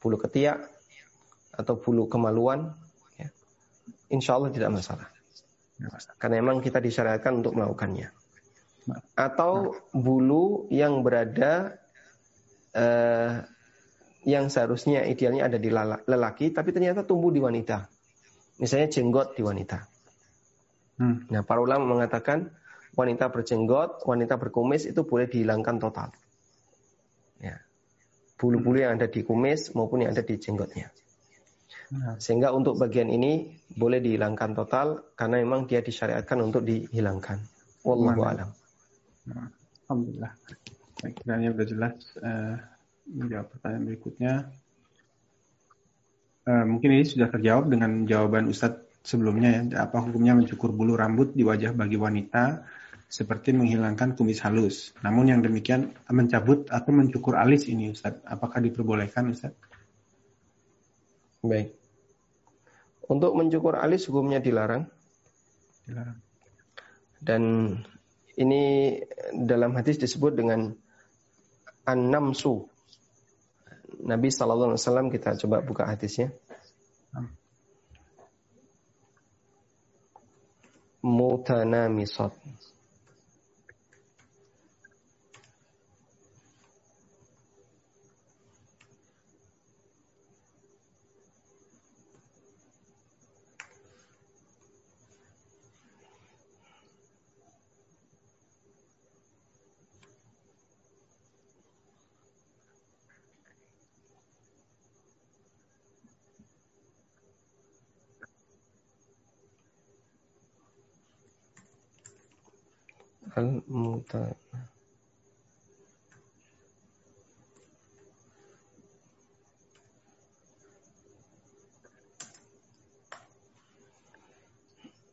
[SPEAKER 1] bulu ketiak atau bulu kemaluan, ya, insya Allah tidak masalah. Karena memang kita disyariatkan untuk melakukannya. Atau bulu yang berada eh, yang seharusnya idealnya ada di lelaki, tapi ternyata tumbuh di wanita. Misalnya jenggot di wanita. Hmm. Nah, para ulama mengatakan wanita berjenggot, wanita berkumis itu boleh dihilangkan total. Ya. Bulu-bulu yang ada di kumis maupun yang ada di jenggotnya. Nah. Sehingga untuk bagian ini boleh dihilangkan total karena memang dia disyariatkan untuk dihilangkan. Wallahu alam.
[SPEAKER 2] Nah, Alhamdulillah. Baik, kiranya sudah jelas. Uh, menjawab pertanyaan berikutnya. Uh, mungkin ini sudah terjawab dengan jawaban Ustadz sebelumnya ya. Apa hukumnya mencukur bulu rambut di wajah bagi wanita seperti menghilangkan kumis halus. Namun yang demikian mencabut atau mencukur alis ini Ustadz. Apakah diperbolehkan Ustadz?
[SPEAKER 1] Baik. Untuk mencukur alis hukumnya dilarang. Dilarang. Dan ini dalam hadis disebut dengan an-namsu. Nabi Shallallahu Alaihi Wasallam kita coba buka hadisnya. Mutanamisat. Al-muta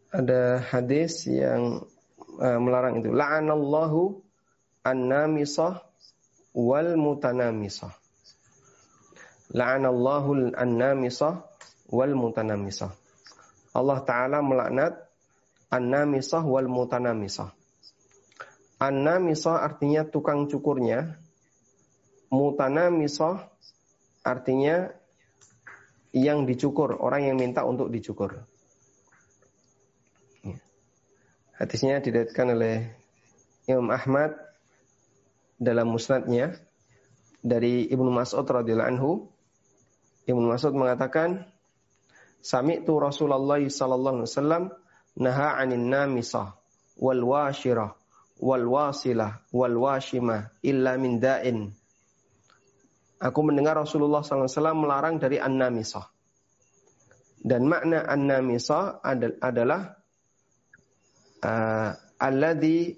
[SPEAKER 1] ada hadis yang uh, melarang itu. La'anallahu an-namisah wal mutanamisah la'anallahu an-namisah wal mutanamisah Allah taala melaknat an-namisah wal mutanamisah Anna misah artinya tukang cukurnya. Mutana misah artinya yang dicukur, orang yang minta untuk dicukur. Ya. Hadisnya didapatkan oleh Imam Ahmad dalam musnadnya dari Ibnu Mas'ud radhiyallahu anhu. Ibnu Mas'ud mengatakan, "Sami'tu Rasulullah sallallahu alaihi wasallam naha 'anin namisah wal washirah wal wasilah wal washimah illa min da'in. Aku mendengar Rasulullah SAW melarang dari an-namisah. Dan makna an-namisah adalah uh, alladhi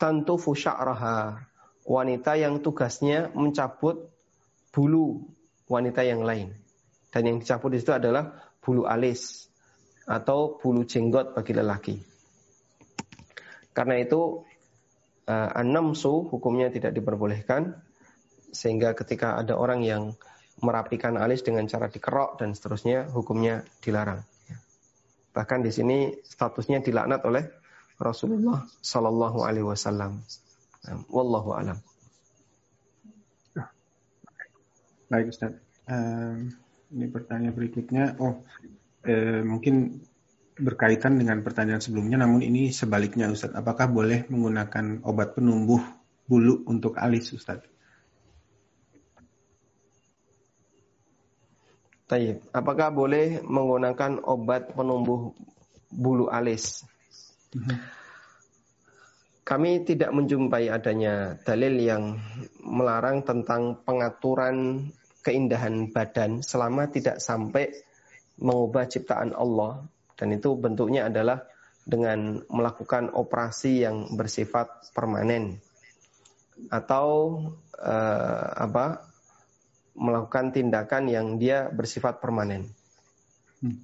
[SPEAKER 1] tantufu sya'raha. Wanita yang tugasnya mencabut bulu wanita yang lain. Dan yang dicabut itu adalah bulu alis atau bulu jenggot bagi lelaki. Karena itu uh, an-namsu hukumnya tidak diperbolehkan sehingga ketika ada orang yang merapikan alis dengan cara dikerok dan seterusnya hukumnya dilarang. Bahkan di sini statusnya dilaknat oleh Rasulullah Sallallahu Alaihi Wasallam. Wallahu alam.
[SPEAKER 2] Baik Ustaz. Um, ini pertanyaan berikutnya. Oh, eh, mungkin berkaitan dengan pertanyaan sebelumnya, namun ini sebaliknya Ustadz. Apakah boleh menggunakan obat penumbuh bulu untuk alis Ustadz?
[SPEAKER 1] Taib. Apakah boleh menggunakan obat penumbuh bulu alis? Mhm. Kami tidak menjumpai adanya dalil yang melarang tentang pengaturan keindahan badan selama tidak sampai mengubah ciptaan Allah dan itu bentuknya adalah dengan melakukan operasi yang bersifat permanen atau uh, apa melakukan tindakan yang dia bersifat permanen. Hmm.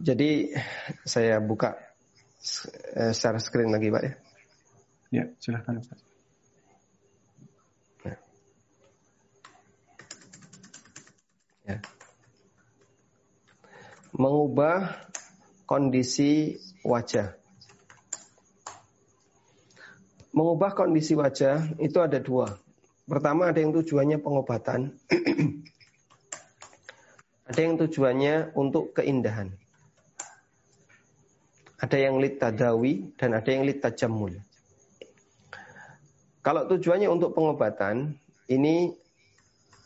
[SPEAKER 1] Jadi saya buka eh, share screen lagi Pak ya.
[SPEAKER 2] Ya, silahkan Ustaz.
[SPEAKER 1] Ya. ya. Mengubah kondisi wajah. Mengubah kondisi wajah itu ada dua. Pertama ada yang tujuannya pengobatan. ada yang tujuannya untuk keindahan. Ada yang lit tadawi dan ada yang lit tajamul. Kalau tujuannya untuk pengobatan, ini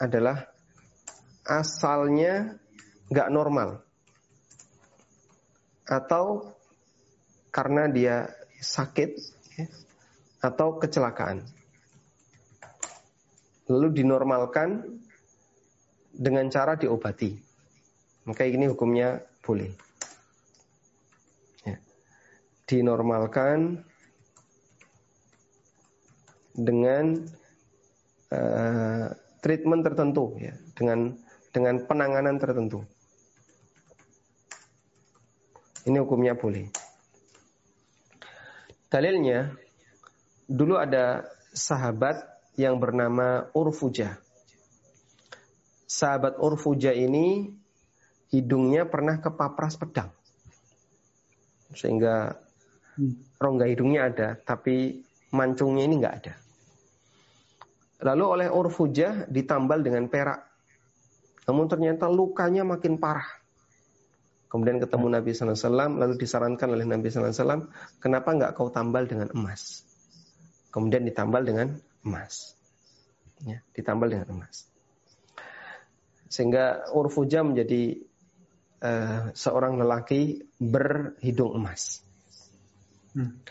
[SPEAKER 1] adalah asalnya nggak normal. Atau karena dia sakit ya, atau kecelakaan. Lalu dinormalkan dengan cara diobati. Maka ini hukumnya boleh. Ya. Dinormalkan dengan uh, treatment tertentu ya dengan dengan penanganan tertentu ini hukumnya boleh dalilnya dulu ada sahabat yang bernama Urfuja sahabat Urfuja ini hidungnya pernah kepapras pedang sehingga hmm. rongga hidungnya ada tapi mancungnya ini nggak ada Lalu oleh Urfujah ditambal dengan perak. Namun ternyata lukanya makin parah. Kemudian ketemu Nabi SAW, lalu disarankan oleh Nabi SAW, kenapa nggak kau tambal dengan emas? Kemudian ditambal dengan emas. Ya, ditambal dengan emas. Sehingga Urfuja menjadi uh, seorang lelaki berhidung emas. Hmm.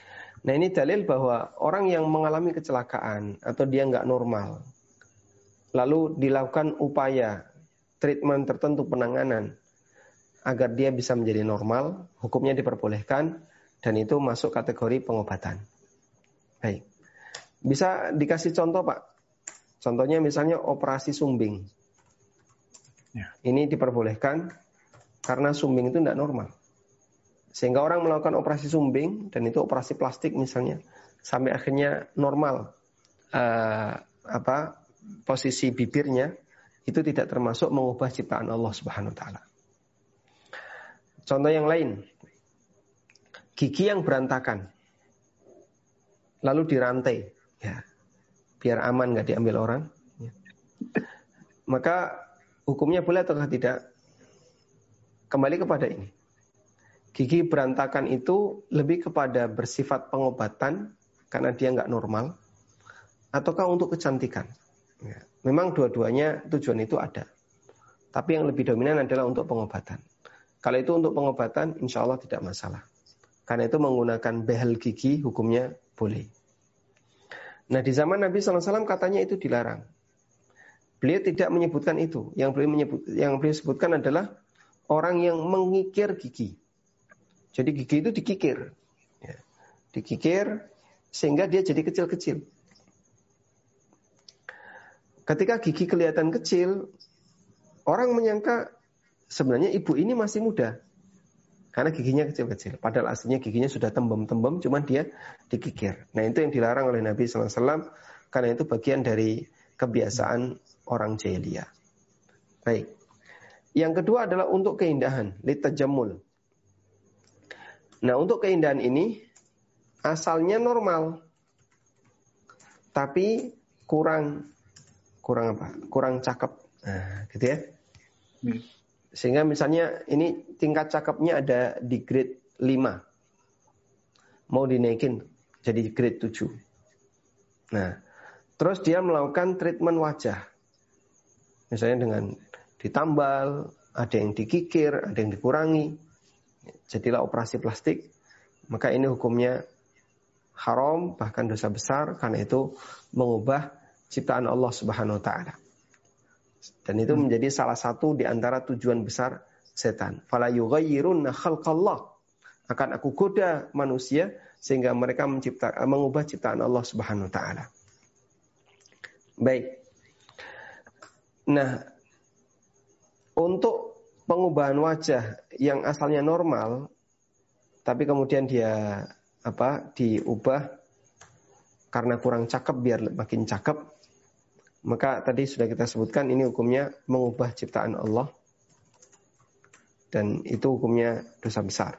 [SPEAKER 1] Nah ini dalil bahwa orang yang mengalami kecelakaan atau dia nggak normal, lalu dilakukan upaya treatment tertentu penanganan agar dia bisa menjadi normal, hukumnya diperbolehkan dan itu masuk kategori pengobatan. Baik, bisa dikasih contoh pak? Contohnya misalnya operasi sumbing. Ya. Ini diperbolehkan karena sumbing itu tidak normal. Sehingga orang melakukan operasi sumbing dan itu operasi plastik misalnya sampai akhirnya normal uh, apa posisi bibirnya itu tidak termasuk mengubah ciptaan Allah Subhanahu wa taala. Contoh yang lain, gigi yang berantakan lalu dirantai ya biar aman nggak diambil orang ya. maka hukumnya boleh atau tidak kembali kepada ini Gigi berantakan itu lebih kepada bersifat pengobatan karena dia nggak normal, ataukah untuk kecantikan? Ya. Memang dua-duanya tujuan itu ada. Tapi yang lebih dominan adalah untuk pengobatan. Kalau itu untuk pengobatan, insya Allah tidak masalah. Karena itu menggunakan behel gigi hukumnya boleh. Nah di zaman Nabi SAW katanya itu dilarang. Beliau tidak menyebutkan itu. Yang beliau menyebut, yang beliau sebutkan adalah orang yang mengikir gigi. Jadi gigi itu dikikir. Ya. Dikikir sehingga dia jadi kecil-kecil. Ketika gigi kelihatan kecil, orang menyangka sebenarnya ibu ini masih muda. Karena giginya kecil-kecil. Padahal aslinya giginya sudah tembem-tembem, cuma dia dikikir. Nah itu yang dilarang oleh Nabi SAW, karena itu bagian dari kebiasaan orang jahiliyah. Baik. Yang kedua adalah untuk keindahan, litajamul. Nah, untuk keindahan ini asalnya normal. Tapi kurang kurang apa? Kurang cakep. Nah, gitu ya. Sehingga misalnya ini tingkat cakepnya ada di grade 5. Mau dinaikin jadi grade 7. Nah, terus dia melakukan treatment wajah. Misalnya dengan ditambal, ada yang dikikir, ada yang dikurangi jadilah operasi plastik, maka ini hukumnya haram bahkan dosa besar karena itu mengubah ciptaan Allah Subhanahu wa taala. Dan itu hmm. menjadi salah satu di antara tujuan besar setan. Fala yughayyirunna khalqallah. Akan aku goda manusia sehingga mereka mencipta mengubah ciptaan Allah Subhanahu wa taala. Baik. Nah, untuk pengubahan wajah yang asalnya normal tapi kemudian dia apa diubah karena kurang cakep biar makin cakep maka tadi sudah kita sebutkan ini hukumnya mengubah ciptaan Allah dan itu hukumnya dosa besar.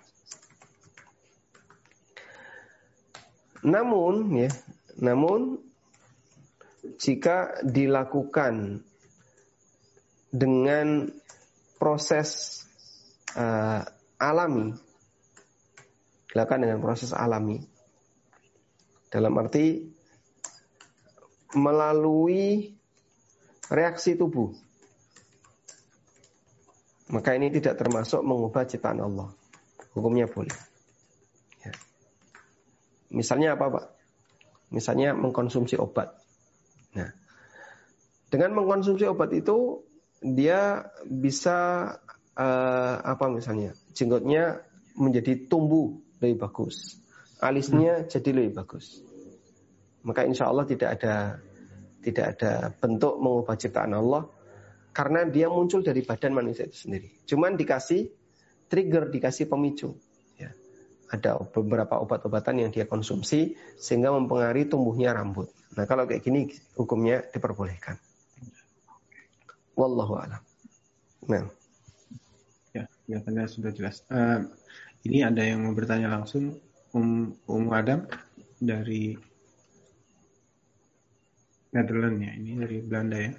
[SPEAKER 1] Namun ya, namun jika dilakukan dengan proses uh, alami, dilakukan dengan proses alami, dalam arti melalui reaksi tubuh maka ini tidak termasuk mengubah ciptaan Allah. Hukumnya boleh. Ya. Misalnya apa Pak? Misalnya mengkonsumsi obat. Nah, dengan mengkonsumsi obat itu dia bisa uh, apa misalnya jenggotnya menjadi tumbuh lebih bagus, alisnya hmm. jadi lebih bagus. Maka insya Allah tidak ada tidak ada bentuk mengubah ciptaan Allah karena dia muncul dari badan manusia itu sendiri. Cuman dikasih trigger, dikasih pemicu. Ya. Ada beberapa obat-obatan yang dia konsumsi sehingga mempengaruhi tumbuhnya rambut. Nah kalau kayak gini hukumnya diperbolehkan. Wallahu a'lam. Nah.
[SPEAKER 2] Ya, kelihatannya sudah jelas. Uh, ini ada yang mau bertanya langsung, Um, um Adam dari Netherlands ya, ini dari Belanda ya.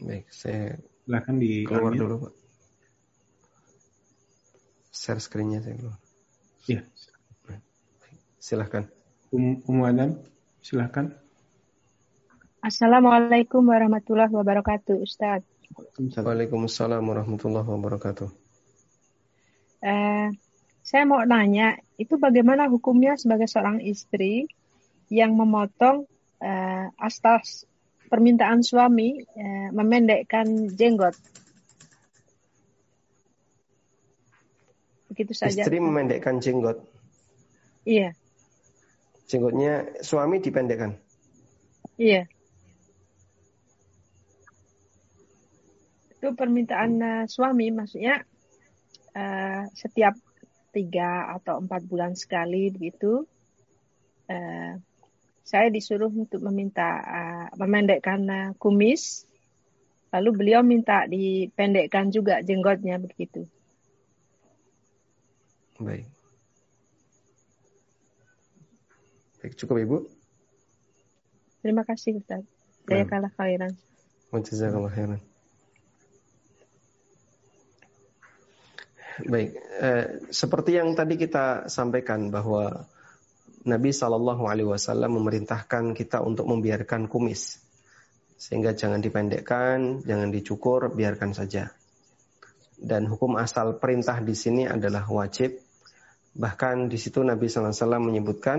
[SPEAKER 1] Baik, saya
[SPEAKER 2] silahkan di
[SPEAKER 1] keluar dulu Pak. Share screen-nya saya keluar.
[SPEAKER 2] Iya.
[SPEAKER 1] Silahkan.
[SPEAKER 2] Um, um Adam, silahkan.
[SPEAKER 3] Assalamualaikum warahmatullahi wabarakatuh, Ustaz.
[SPEAKER 1] Waalaikumsalam warahmatullahi wabarakatuh.
[SPEAKER 3] Uh, saya mau nanya, itu bagaimana hukumnya sebagai seorang istri yang memotong uh, astas permintaan suami eh, memendekkan jenggot.
[SPEAKER 1] Begitu saja. Istri memendekkan jenggot.
[SPEAKER 3] Iya.
[SPEAKER 1] Jenggotnya suami dipendekkan.
[SPEAKER 3] Iya. Itu permintaan uh, suami, maksudnya uh, setiap tiga atau empat bulan sekali begitu. Uh, saya disuruh untuk meminta uh, memendekkan uh, kumis, lalu beliau minta dipendekkan juga jenggotnya begitu.
[SPEAKER 1] Baik. Baik, cukup Ibu.
[SPEAKER 3] Terima kasih Ustaz. Saya kalah khairan.
[SPEAKER 1] Jazakallah khairan. Baik, eh, seperti yang tadi kita sampaikan bahwa Nabi Shallallahu Alaihi Wasallam memerintahkan kita untuk membiarkan kumis, sehingga jangan dipendekkan, jangan dicukur, biarkan saja. Dan hukum asal perintah di sini adalah wajib. Bahkan di situ Nabi Sallallahu Alaihi Wasallam menyebutkan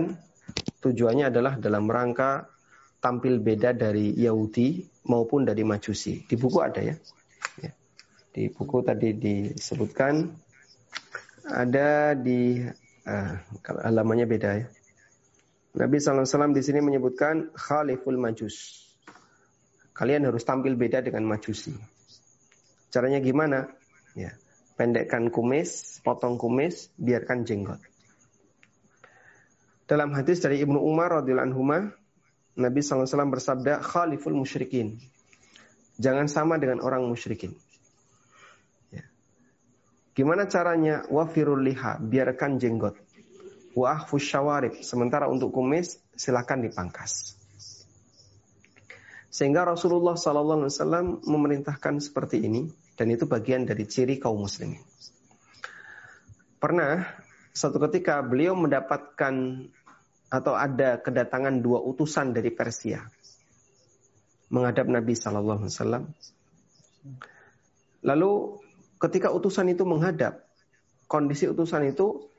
[SPEAKER 1] tujuannya adalah dalam rangka tampil beda dari Yahudi maupun dari Majusi. Di buku ada ya. ya. Di buku tadi disebutkan ada di uh, halamannya beda ya. Nabi SAW di sini menyebutkan khaliful majus. Kalian harus tampil beda dengan majusi. Caranya gimana? Ya, pendekkan kumis, potong kumis, biarkan jenggot. Dalam hadis dari Ibnu Umar radhiyallahu anhu, Nabi SAW bersabda, khaliful musyrikin. Jangan sama dengan orang musyrikin. Ya. Gimana caranya? Wafirul liha, biarkan jenggot. Wa. Sementara untuk kumis silakan dipangkas. Sehingga Rasulullah SAW memerintahkan seperti ini dan itu bagian dari ciri kaum muslimin. Pernah satu ketika beliau mendapatkan atau ada kedatangan dua utusan dari Persia menghadap Nabi Shallallahu Alaihi Wasallam. Lalu ketika utusan itu menghadap, kondisi utusan itu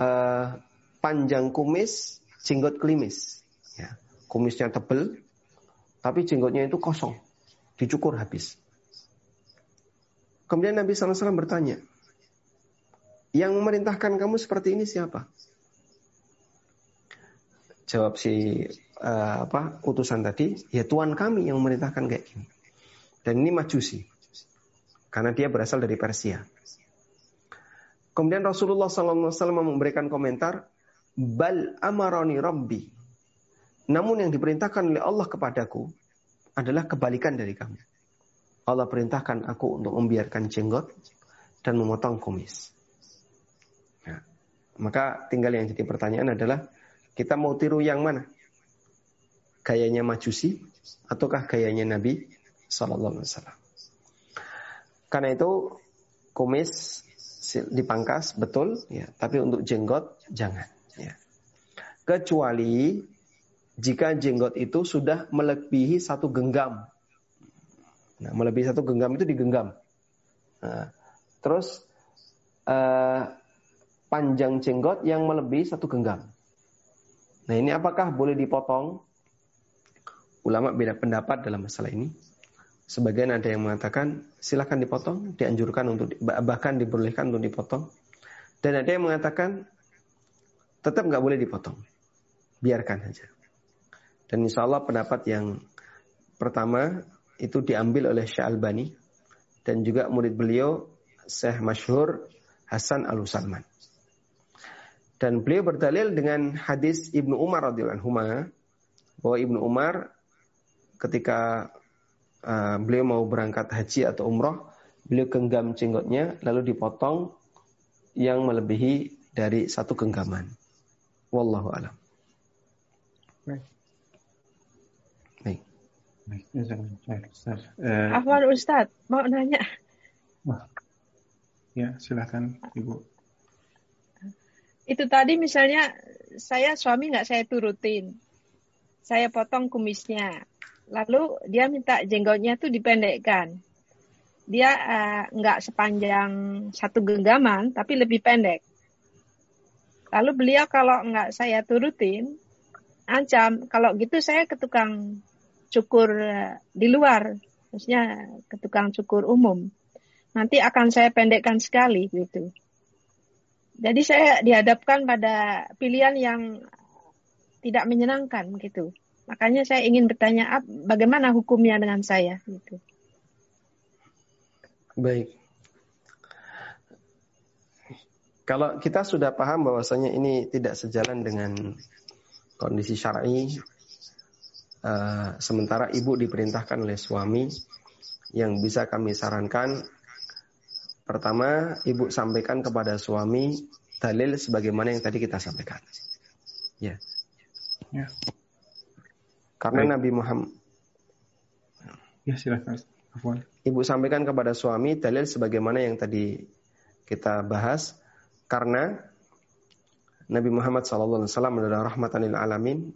[SPEAKER 1] uh, panjang kumis, jenggot klimis. Ya. Kumisnya tebel, tapi jenggotnya itu kosong, dicukur habis. Kemudian Nabi SAW bertanya, yang memerintahkan kamu seperti ini siapa? Jawab si uh, apa utusan tadi, ya Tuhan kami yang memerintahkan kayak gini. Dan ini majusi. karena dia berasal dari Persia. Kemudian Rasulullah SAW memberikan komentar, Bal amaroni rabbi. Namun yang diperintahkan oleh Allah kepadaku adalah kebalikan dari kamu. Allah perintahkan aku untuk membiarkan jenggot dan memotong kumis. Ya. Maka tinggal yang jadi pertanyaan adalah kita mau tiru yang mana? Gayanya majusi ataukah gayanya Nabi Sallallahu Alaihi? Karena itu kumis dipangkas betul, ya. Tapi untuk jenggot jangan. Ya. Kecuali jika jenggot itu sudah melebihi satu genggam. Nah, melebihi satu genggam itu digenggam. Nah, terus uh, panjang jenggot yang melebihi satu genggam. Nah, ini apakah boleh dipotong? Ulama beda pendapat dalam masalah ini. Sebagian ada yang mengatakan silahkan dipotong, dianjurkan untuk bahkan dibolehkan untuk dipotong. Dan ada yang mengatakan tetap nggak boleh dipotong, biarkan saja. Dan insya Allah pendapat yang pertama itu diambil oleh Syekh Albani dan juga murid beliau Syekh Masyhur Hasan Al Salman. Dan beliau berdalil dengan hadis Ibnu Umar radhiyallahu anhu bahwa Ibnu Umar ketika uh, beliau mau berangkat haji atau umroh, beliau genggam jenggotnya lalu dipotong yang melebihi dari satu genggaman. Wallahu alam. Baik.
[SPEAKER 3] Baik. Baik. Uh, Afwan Ustaz, mau nanya.
[SPEAKER 2] Ya, silakan Ibu.
[SPEAKER 3] Itu tadi misalnya saya suami nggak saya turutin. Saya potong kumisnya lalu dia minta jenggotnya tuh dipendekkan. Dia uh, nggak sepanjang satu genggaman, tapi lebih pendek. Lalu beliau kalau nggak saya turutin, ancam kalau gitu saya ke tukang cukur uh, di luar, maksudnya ke tukang cukur umum. Nanti akan saya pendekkan sekali gitu. Jadi saya dihadapkan pada pilihan yang tidak menyenangkan gitu. Makanya saya ingin bertanya bagaimana hukumnya dengan saya gitu.
[SPEAKER 1] Baik. Kalau kita sudah paham bahwasanya ini tidak sejalan dengan kondisi syar'i, uh, sementara ibu diperintahkan oleh suami, yang bisa kami sarankan, pertama ibu sampaikan kepada suami dalil sebagaimana yang tadi kita sampaikan. Ya. Ya. Karena Baik. Nabi Muhammad
[SPEAKER 2] Ya silakan.
[SPEAKER 1] Ibu sampaikan kepada suami dalil sebagaimana yang tadi kita bahas karena Nabi Muhammad SAW adalah rahmatan lil alamin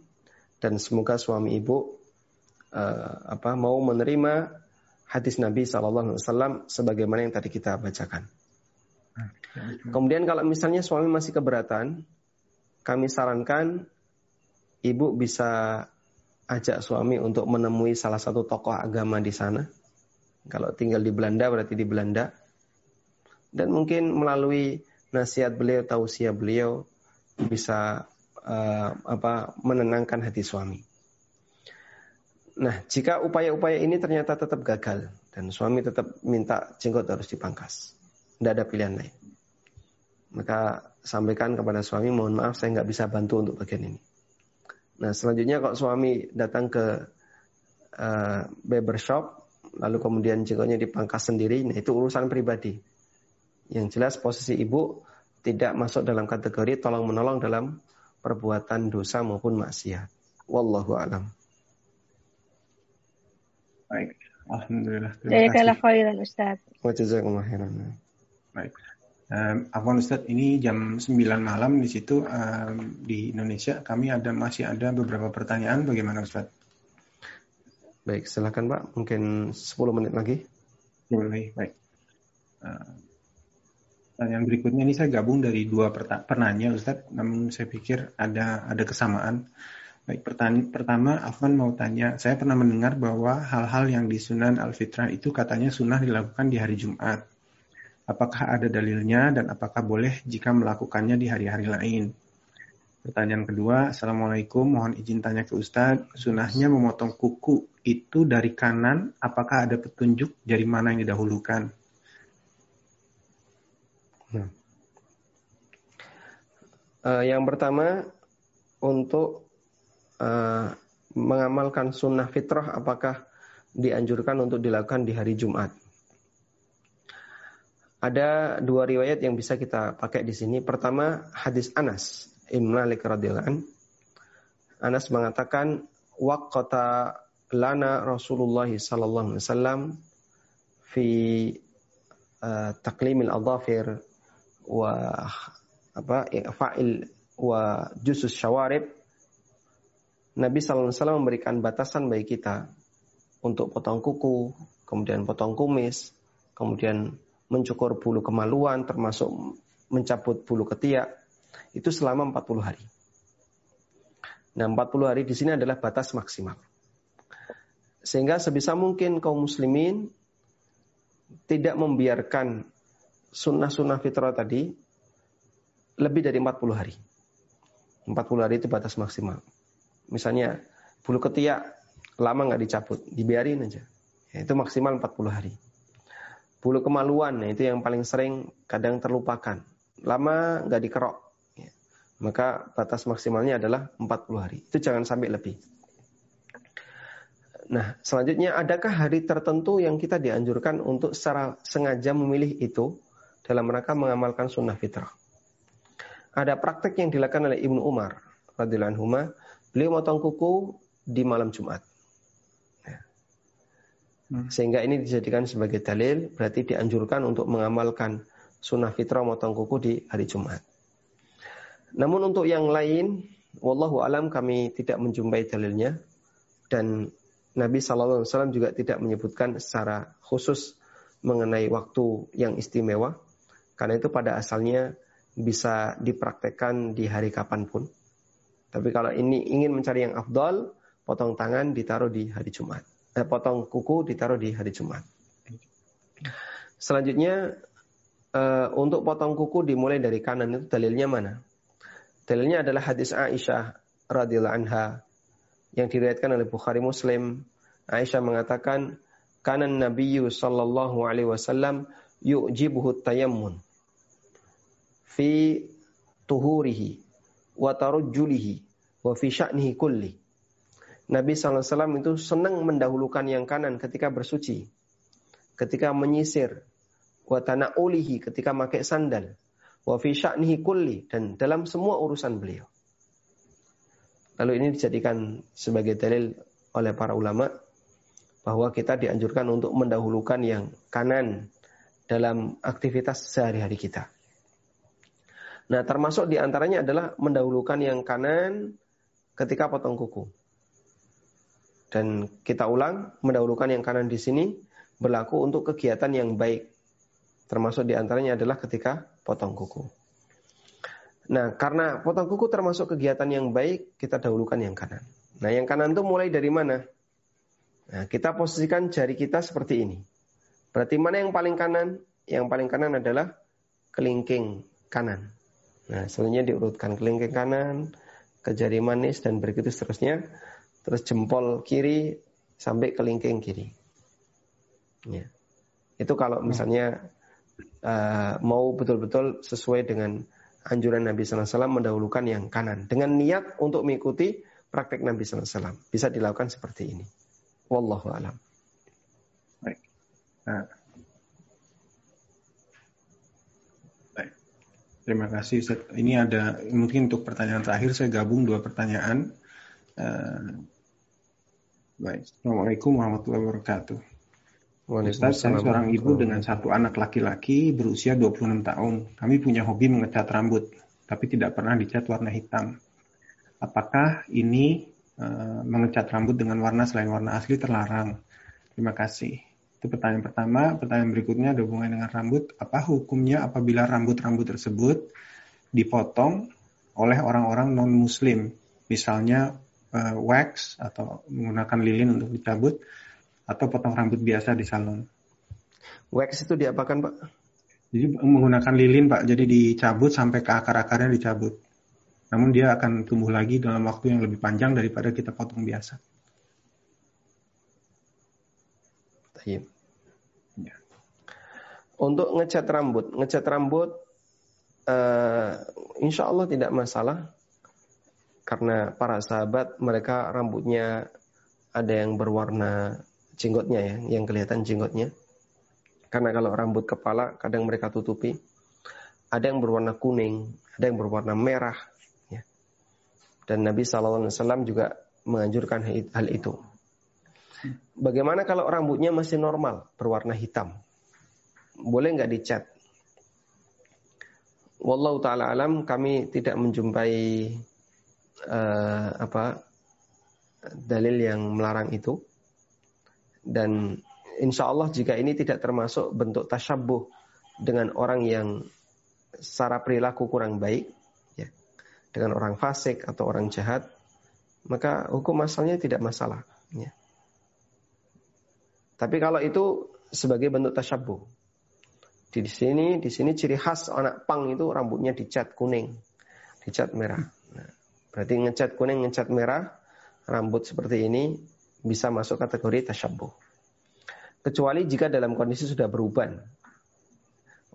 [SPEAKER 1] dan semoga suami ibu uh, apa mau menerima hadis Nabi SAW sebagaimana yang tadi kita bacakan. Kemudian kalau misalnya suami masih keberatan, kami sarankan ibu bisa ajak suami untuk menemui salah satu tokoh agama di sana. Kalau tinggal di Belanda berarti di Belanda. Dan mungkin melalui nasihat beliau, tausiah beliau bisa uh, apa menenangkan hati suami. Nah, jika upaya-upaya ini ternyata tetap gagal dan suami tetap minta jenggot harus dipangkas, tidak ada pilihan lain. Maka sampaikan kepada suami, mohon maaf saya nggak bisa bantu untuk bagian ini. Nah selanjutnya kalau suami datang ke uh, barbershop, lalu kemudian jenggotnya dipangkas sendiri, nah itu urusan pribadi. Yang jelas posisi ibu tidak masuk dalam kategori tolong menolong dalam perbuatan dosa maupun maksiat. Wallahu alam.
[SPEAKER 2] Baik, alhamdulillah. Terima kasih. khairan Ustaz. Wa khairan. Baik. Um, Afwan Ustadz, ini jam 9 malam di situ um, di Indonesia kami ada masih ada beberapa pertanyaan. Bagaimana Ustadz?
[SPEAKER 1] Baik, silakan Pak. Mungkin 10 menit lagi.
[SPEAKER 2] Boleh, baik. Uh, pertanyaan berikutnya ini saya gabung dari dua penanya Ustadz, namun saya pikir ada ada kesamaan. Baik, pertanyaan pertama Afwan mau tanya, saya pernah mendengar bahwa hal-hal yang di Sunan Al-Fitrah itu katanya sunnah dilakukan di hari Jumat. Apakah ada dalilnya dan apakah boleh jika melakukannya di hari-hari lain? Pertanyaan kedua, Assalamualaikum, mohon izin tanya ke Ustadz, sunahnya memotong kuku itu dari kanan, apakah ada petunjuk jari mana yang didahulukan?
[SPEAKER 1] Nah. Uh, yang pertama untuk uh, mengamalkan sunnah fitrah apakah dianjurkan untuk dilakukan di hari Jumat? Ada dua riwayat yang bisa kita pakai di sini. Pertama hadis Anas Ibn Malik radhiyallahu Anas mengatakan waqata lana Rasulullah sallallahu alaihi wasallam fi uh, taklimil adhafir wa apa fa'il wa jusus syawarib Nabi sallallahu alaihi wasallam memberikan batasan bagi kita untuk potong kuku, kemudian potong kumis, kemudian mencukur bulu kemaluan termasuk mencabut bulu ketiak itu selama 40 hari. Nah, 40 hari di sini adalah batas maksimal. Sehingga sebisa mungkin kaum muslimin tidak membiarkan sunnah-sunnah fitrah tadi lebih dari 40 hari. 40 hari itu batas maksimal. Misalnya bulu ketiak lama nggak dicabut, dibiarin aja. Ya, itu maksimal 40 hari. Bulu kemaluan, nah itu yang paling sering kadang terlupakan. Lama nggak dikerok. Ya. Maka batas maksimalnya adalah 40 hari. Itu jangan sampai lebih. Nah, selanjutnya adakah hari tertentu yang kita dianjurkan untuk secara sengaja memilih itu dalam rangka mengamalkan sunnah fitrah? Ada praktek yang dilakukan oleh Ibnu Umar radhiyallahu anhu, beliau motong kuku di malam Jumat. Hmm. Sehingga ini dijadikan sebagai dalil, berarti dianjurkan untuk mengamalkan sunnah fitrah motong kuku di hari Jumat. Namun untuk yang lain, wallahu alam kami tidak menjumpai dalilnya dan Nabi Shallallahu Alaihi Wasallam juga tidak menyebutkan secara khusus mengenai waktu yang istimewa, karena itu pada asalnya bisa dipraktekkan di hari kapan pun. Tapi kalau ini ingin mencari yang afdol, potong tangan ditaruh di hari Jumat. Eh, potong kuku ditaruh di hari Jumat. Selanjutnya, eh, untuk potong kuku dimulai dari kanan itu dalilnya mana? Dalilnya adalah hadis Aisyah radhiyallahu anha yang diriwayatkan oleh Bukhari Muslim. Aisyah mengatakan, kanan Nabi sallallahu alaihi wasallam yu'jibuhu tayammun fi tuhurihi wa tarujjulihi wa fi sya'nihi kulli. Nabi SAW itu senang mendahulukan yang kanan ketika bersuci, ketika menyisir, wa tana'ulihi ketika pakai sandal, wa fi sya'nihi kulli dan dalam semua urusan beliau. Lalu ini dijadikan sebagai dalil oleh para ulama bahwa kita dianjurkan untuk mendahulukan yang kanan dalam aktivitas sehari-hari kita. Nah, termasuk di antaranya adalah mendahulukan yang kanan ketika potong kuku. Dan kita ulang, mendahulukan yang kanan di sini berlaku untuk kegiatan yang baik. Termasuk di antaranya adalah ketika potong kuku. Nah, karena potong kuku termasuk kegiatan yang baik, kita dahulukan yang kanan. Nah, yang kanan itu mulai dari mana? Nah, kita posisikan jari kita seperti ini. Berarti mana yang paling kanan? Yang paling kanan adalah kelingking kanan. Nah, selanjutnya diurutkan kelingking kanan, ke jari manis dan begitu seterusnya. Terus jempol kiri sampai kelingking kiri. Ya. Itu kalau misalnya uh, mau betul-betul sesuai dengan anjuran Nabi SAW mendahulukan yang kanan dengan niat untuk mengikuti praktek Nabi SAW. Bisa dilakukan seperti ini. Wallahu alam.
[SPEAKER 2] Baik. Nah. Terima kasih. Ini ada mungkin untuk pertanyaan terakhir saya gabung dua pertanyaan. Uh, baik. Assalamualaikum warahmatullahi wabarakatuh. Ustaz, saya seorang ibu dengan satu anak laki-laki berusia 26 tahun. Kami punya hobi mengecat rambut, tapi tidak pernah dicat warna hitam. Apakah ini uh, mengecat rambut dengan warna selain warna asli terlarang? Terima kasih. Itu pertanyaan pertama. Pertanyaan berikutnya ada hubungan dengan rambut. Apa hukumnya apabila rambut-rambut tersebut dipotong oleh orang-orang non-muslim? Misalnya uh, wax atau menggunakan lilin untuk dicabut atau potong rambut biasa di salon.
[SPEAKER 1] Wax itu diapakan Pak?
[SPEAKER 2] Jadi menggunakan lilin Pak, jadi dicabut sampai ke akar-akarnya dicabut. Namun dia akan tumbuh lagi dalam waktu yang lebih panjang daripada kita potong biasa.
[SPEAKER 1] Ya. Untuk ngecat rambut, ngecat rambut uh, insya Allah tidak masalah karena para sahabat mereka rambutnya ada yang berwarna jenggotnya ya, yang kelihatan jenggotnya. Karena kalau rambut kepala kadang mereka tutupi. Ada yang berwarna kuning, ada yang berwarna merah. Ya. Dan Nabi SAW juga menganjurkan hal itu. Bagaimana kalau rambutnya masih normal, berwarna hitam? Boleh nggak dicat? Wallahu taala alam kami tidak menjumpai uh, apa dalil yang melarang itu. Dan insya Allah jika ini tidak termasuk bentuk tasyabuh dengan orang yang secara perilaku kurang baik ya dengan orang fasik atau orang jahat maka hukum asalnya tidak masalah ya. tapi kalau itu sebagai bentuk tasyabuh di sini di sini ciri khas anak pang itu rambutnya dicat kuning dicat merah berarti ngecat kuning ngecat merah rambut seperti ini bisa masuk kategori tasyabuh. Kecuali jika dalam kondisi sudah beruban.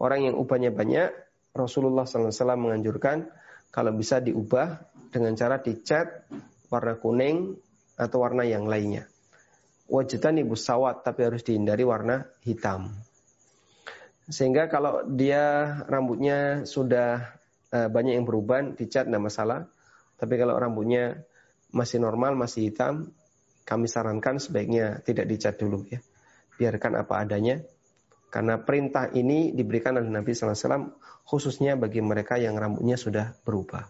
[SPEAKER 1] Orang yang ubannya banyak, Rasulullah SAW menganjurkan kalau bisa diubah dengan cara dicat warna kuning atau warna yang lainnya. Wajidan ibu sawat tapi harus dihindari warna hitam. Sehingga kalau dia rambutnya sudah uh, banyak yang beruban, dicat tidak masalah. Tapi kalau rambutnya masih normal, masih hitam, kami sarankan sebaiknya tidak dicat dulu ya. Biarkan apa adanya. Karena perintah ini diberikan oleh Nabi SAW khususnya bagi mereka yang rambutnya sudah berubah.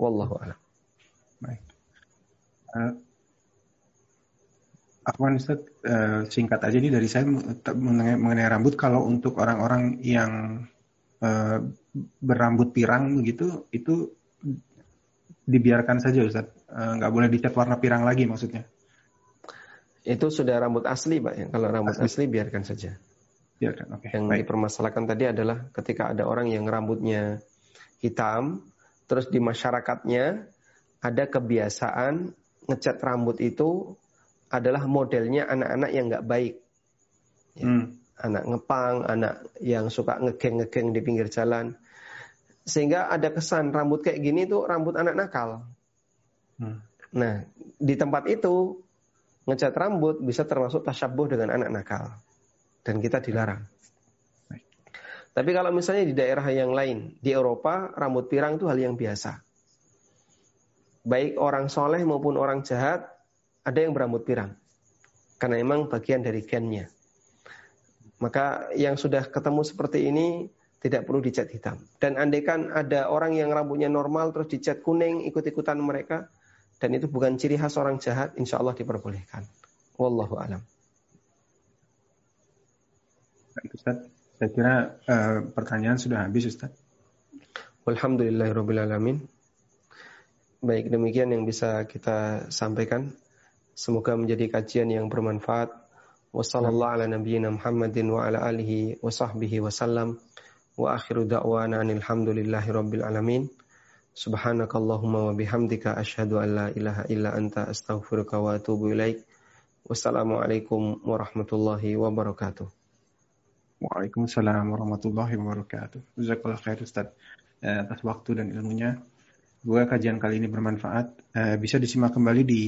[SPEAKER 1] Wallahu a'lam. Baik.
[SPEAKER 2] Uh, Afwan Ustaz, uh, singkat aja nih dari saya mengenai, mengenai rambut kalau untuk orang-orang yang uh, berambut pirang begitu itu dibiarkan saja Ustaz. Uh, nggak boleh dicat warna pirang lagi maksudnya.
[SPEAKER 1] Itu sudah rambut asli, Pak. Ya. Kalau rambut asli, asli biarkan saja. Biarkan. Okay. Yang Baik. dipermasalahkan tadi adalah ketika ada orang yang rambutnya hitam, terus di masyarakatnya ada kebiasaan ngecat rambut itu adalah modelnya anak-anak yang nggak baik. Ya. Hmm. Anak ngepang, anak yang suka ngegeng-ngegeng di pinggir jalan. Sehingga ada kesan rambut kayak gini tuh rambut anak nakal. Hmm. Nah, di tempat itu ngecat rambut bisa termasuk tasyabuh dengan anak nakal. Dan kita dilarang. Tapi kalau misalnya di daerah yang lain, di Eropa rambut pirang itu hal yang biasa. Baik orang soleh maupun orang jahat, ada yang berambut pirang. Karena memang bagian dari gennya. Maka yang sudah ketemu seperti ini tidak perlu dicat hitam. Dan andaikan ada orang yang rambutnya normal terus dicat kuning ikut-ikutan mereka, dan itu bukan ciri khas orang jahat, insya Allah diperbolehkan. Wallahu alam.
[SPEAKER 2] Ustaz, saya kira uh, pertanyaan sudah habis Ustaz.
[SPEAKER 1] Alhamdulillahirrahmanirrahim. Baik demikian yang bisa kita sampaikan. Semoga menjadi kajian yang bermanfaat. Wassalamualaikum ala nabiyyina Muhammadin wa akhiru da'wana alhamdulillahi rabbil alamin. Subhanakallahumma wa bihamdika asyhadu an la ilaha illa anta astaghfiruka wa atubu ilaik. Wassalamualaikum warahmatullahi wabarakatuh.
[SPEAKER 2] Waalaikumsalam warahmatullahi wabarakatuh. Jazakallah khair Ustaz eh, atas waktu dan ilmunya. Gue kajian kali ini bermanfaat. Eh, bisa disimak kembali di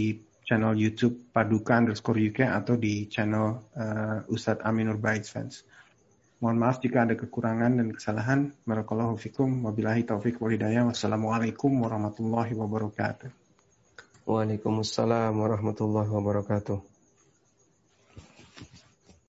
[SPEAKER 2] channel YouTube Paduka underscore UK atau di channel uh, Ustadz Aminur Baits Fans. Mohon maaf jika ada kekurangan dan kesalahan. Barakallahu fikum. Wabillahi taufiq walhidayah. Wassalamualaikum warahmatullahi wabarakatuh.
[SPEAKER 1] Waalaikumsalam warahmatullahi wabarakatuh.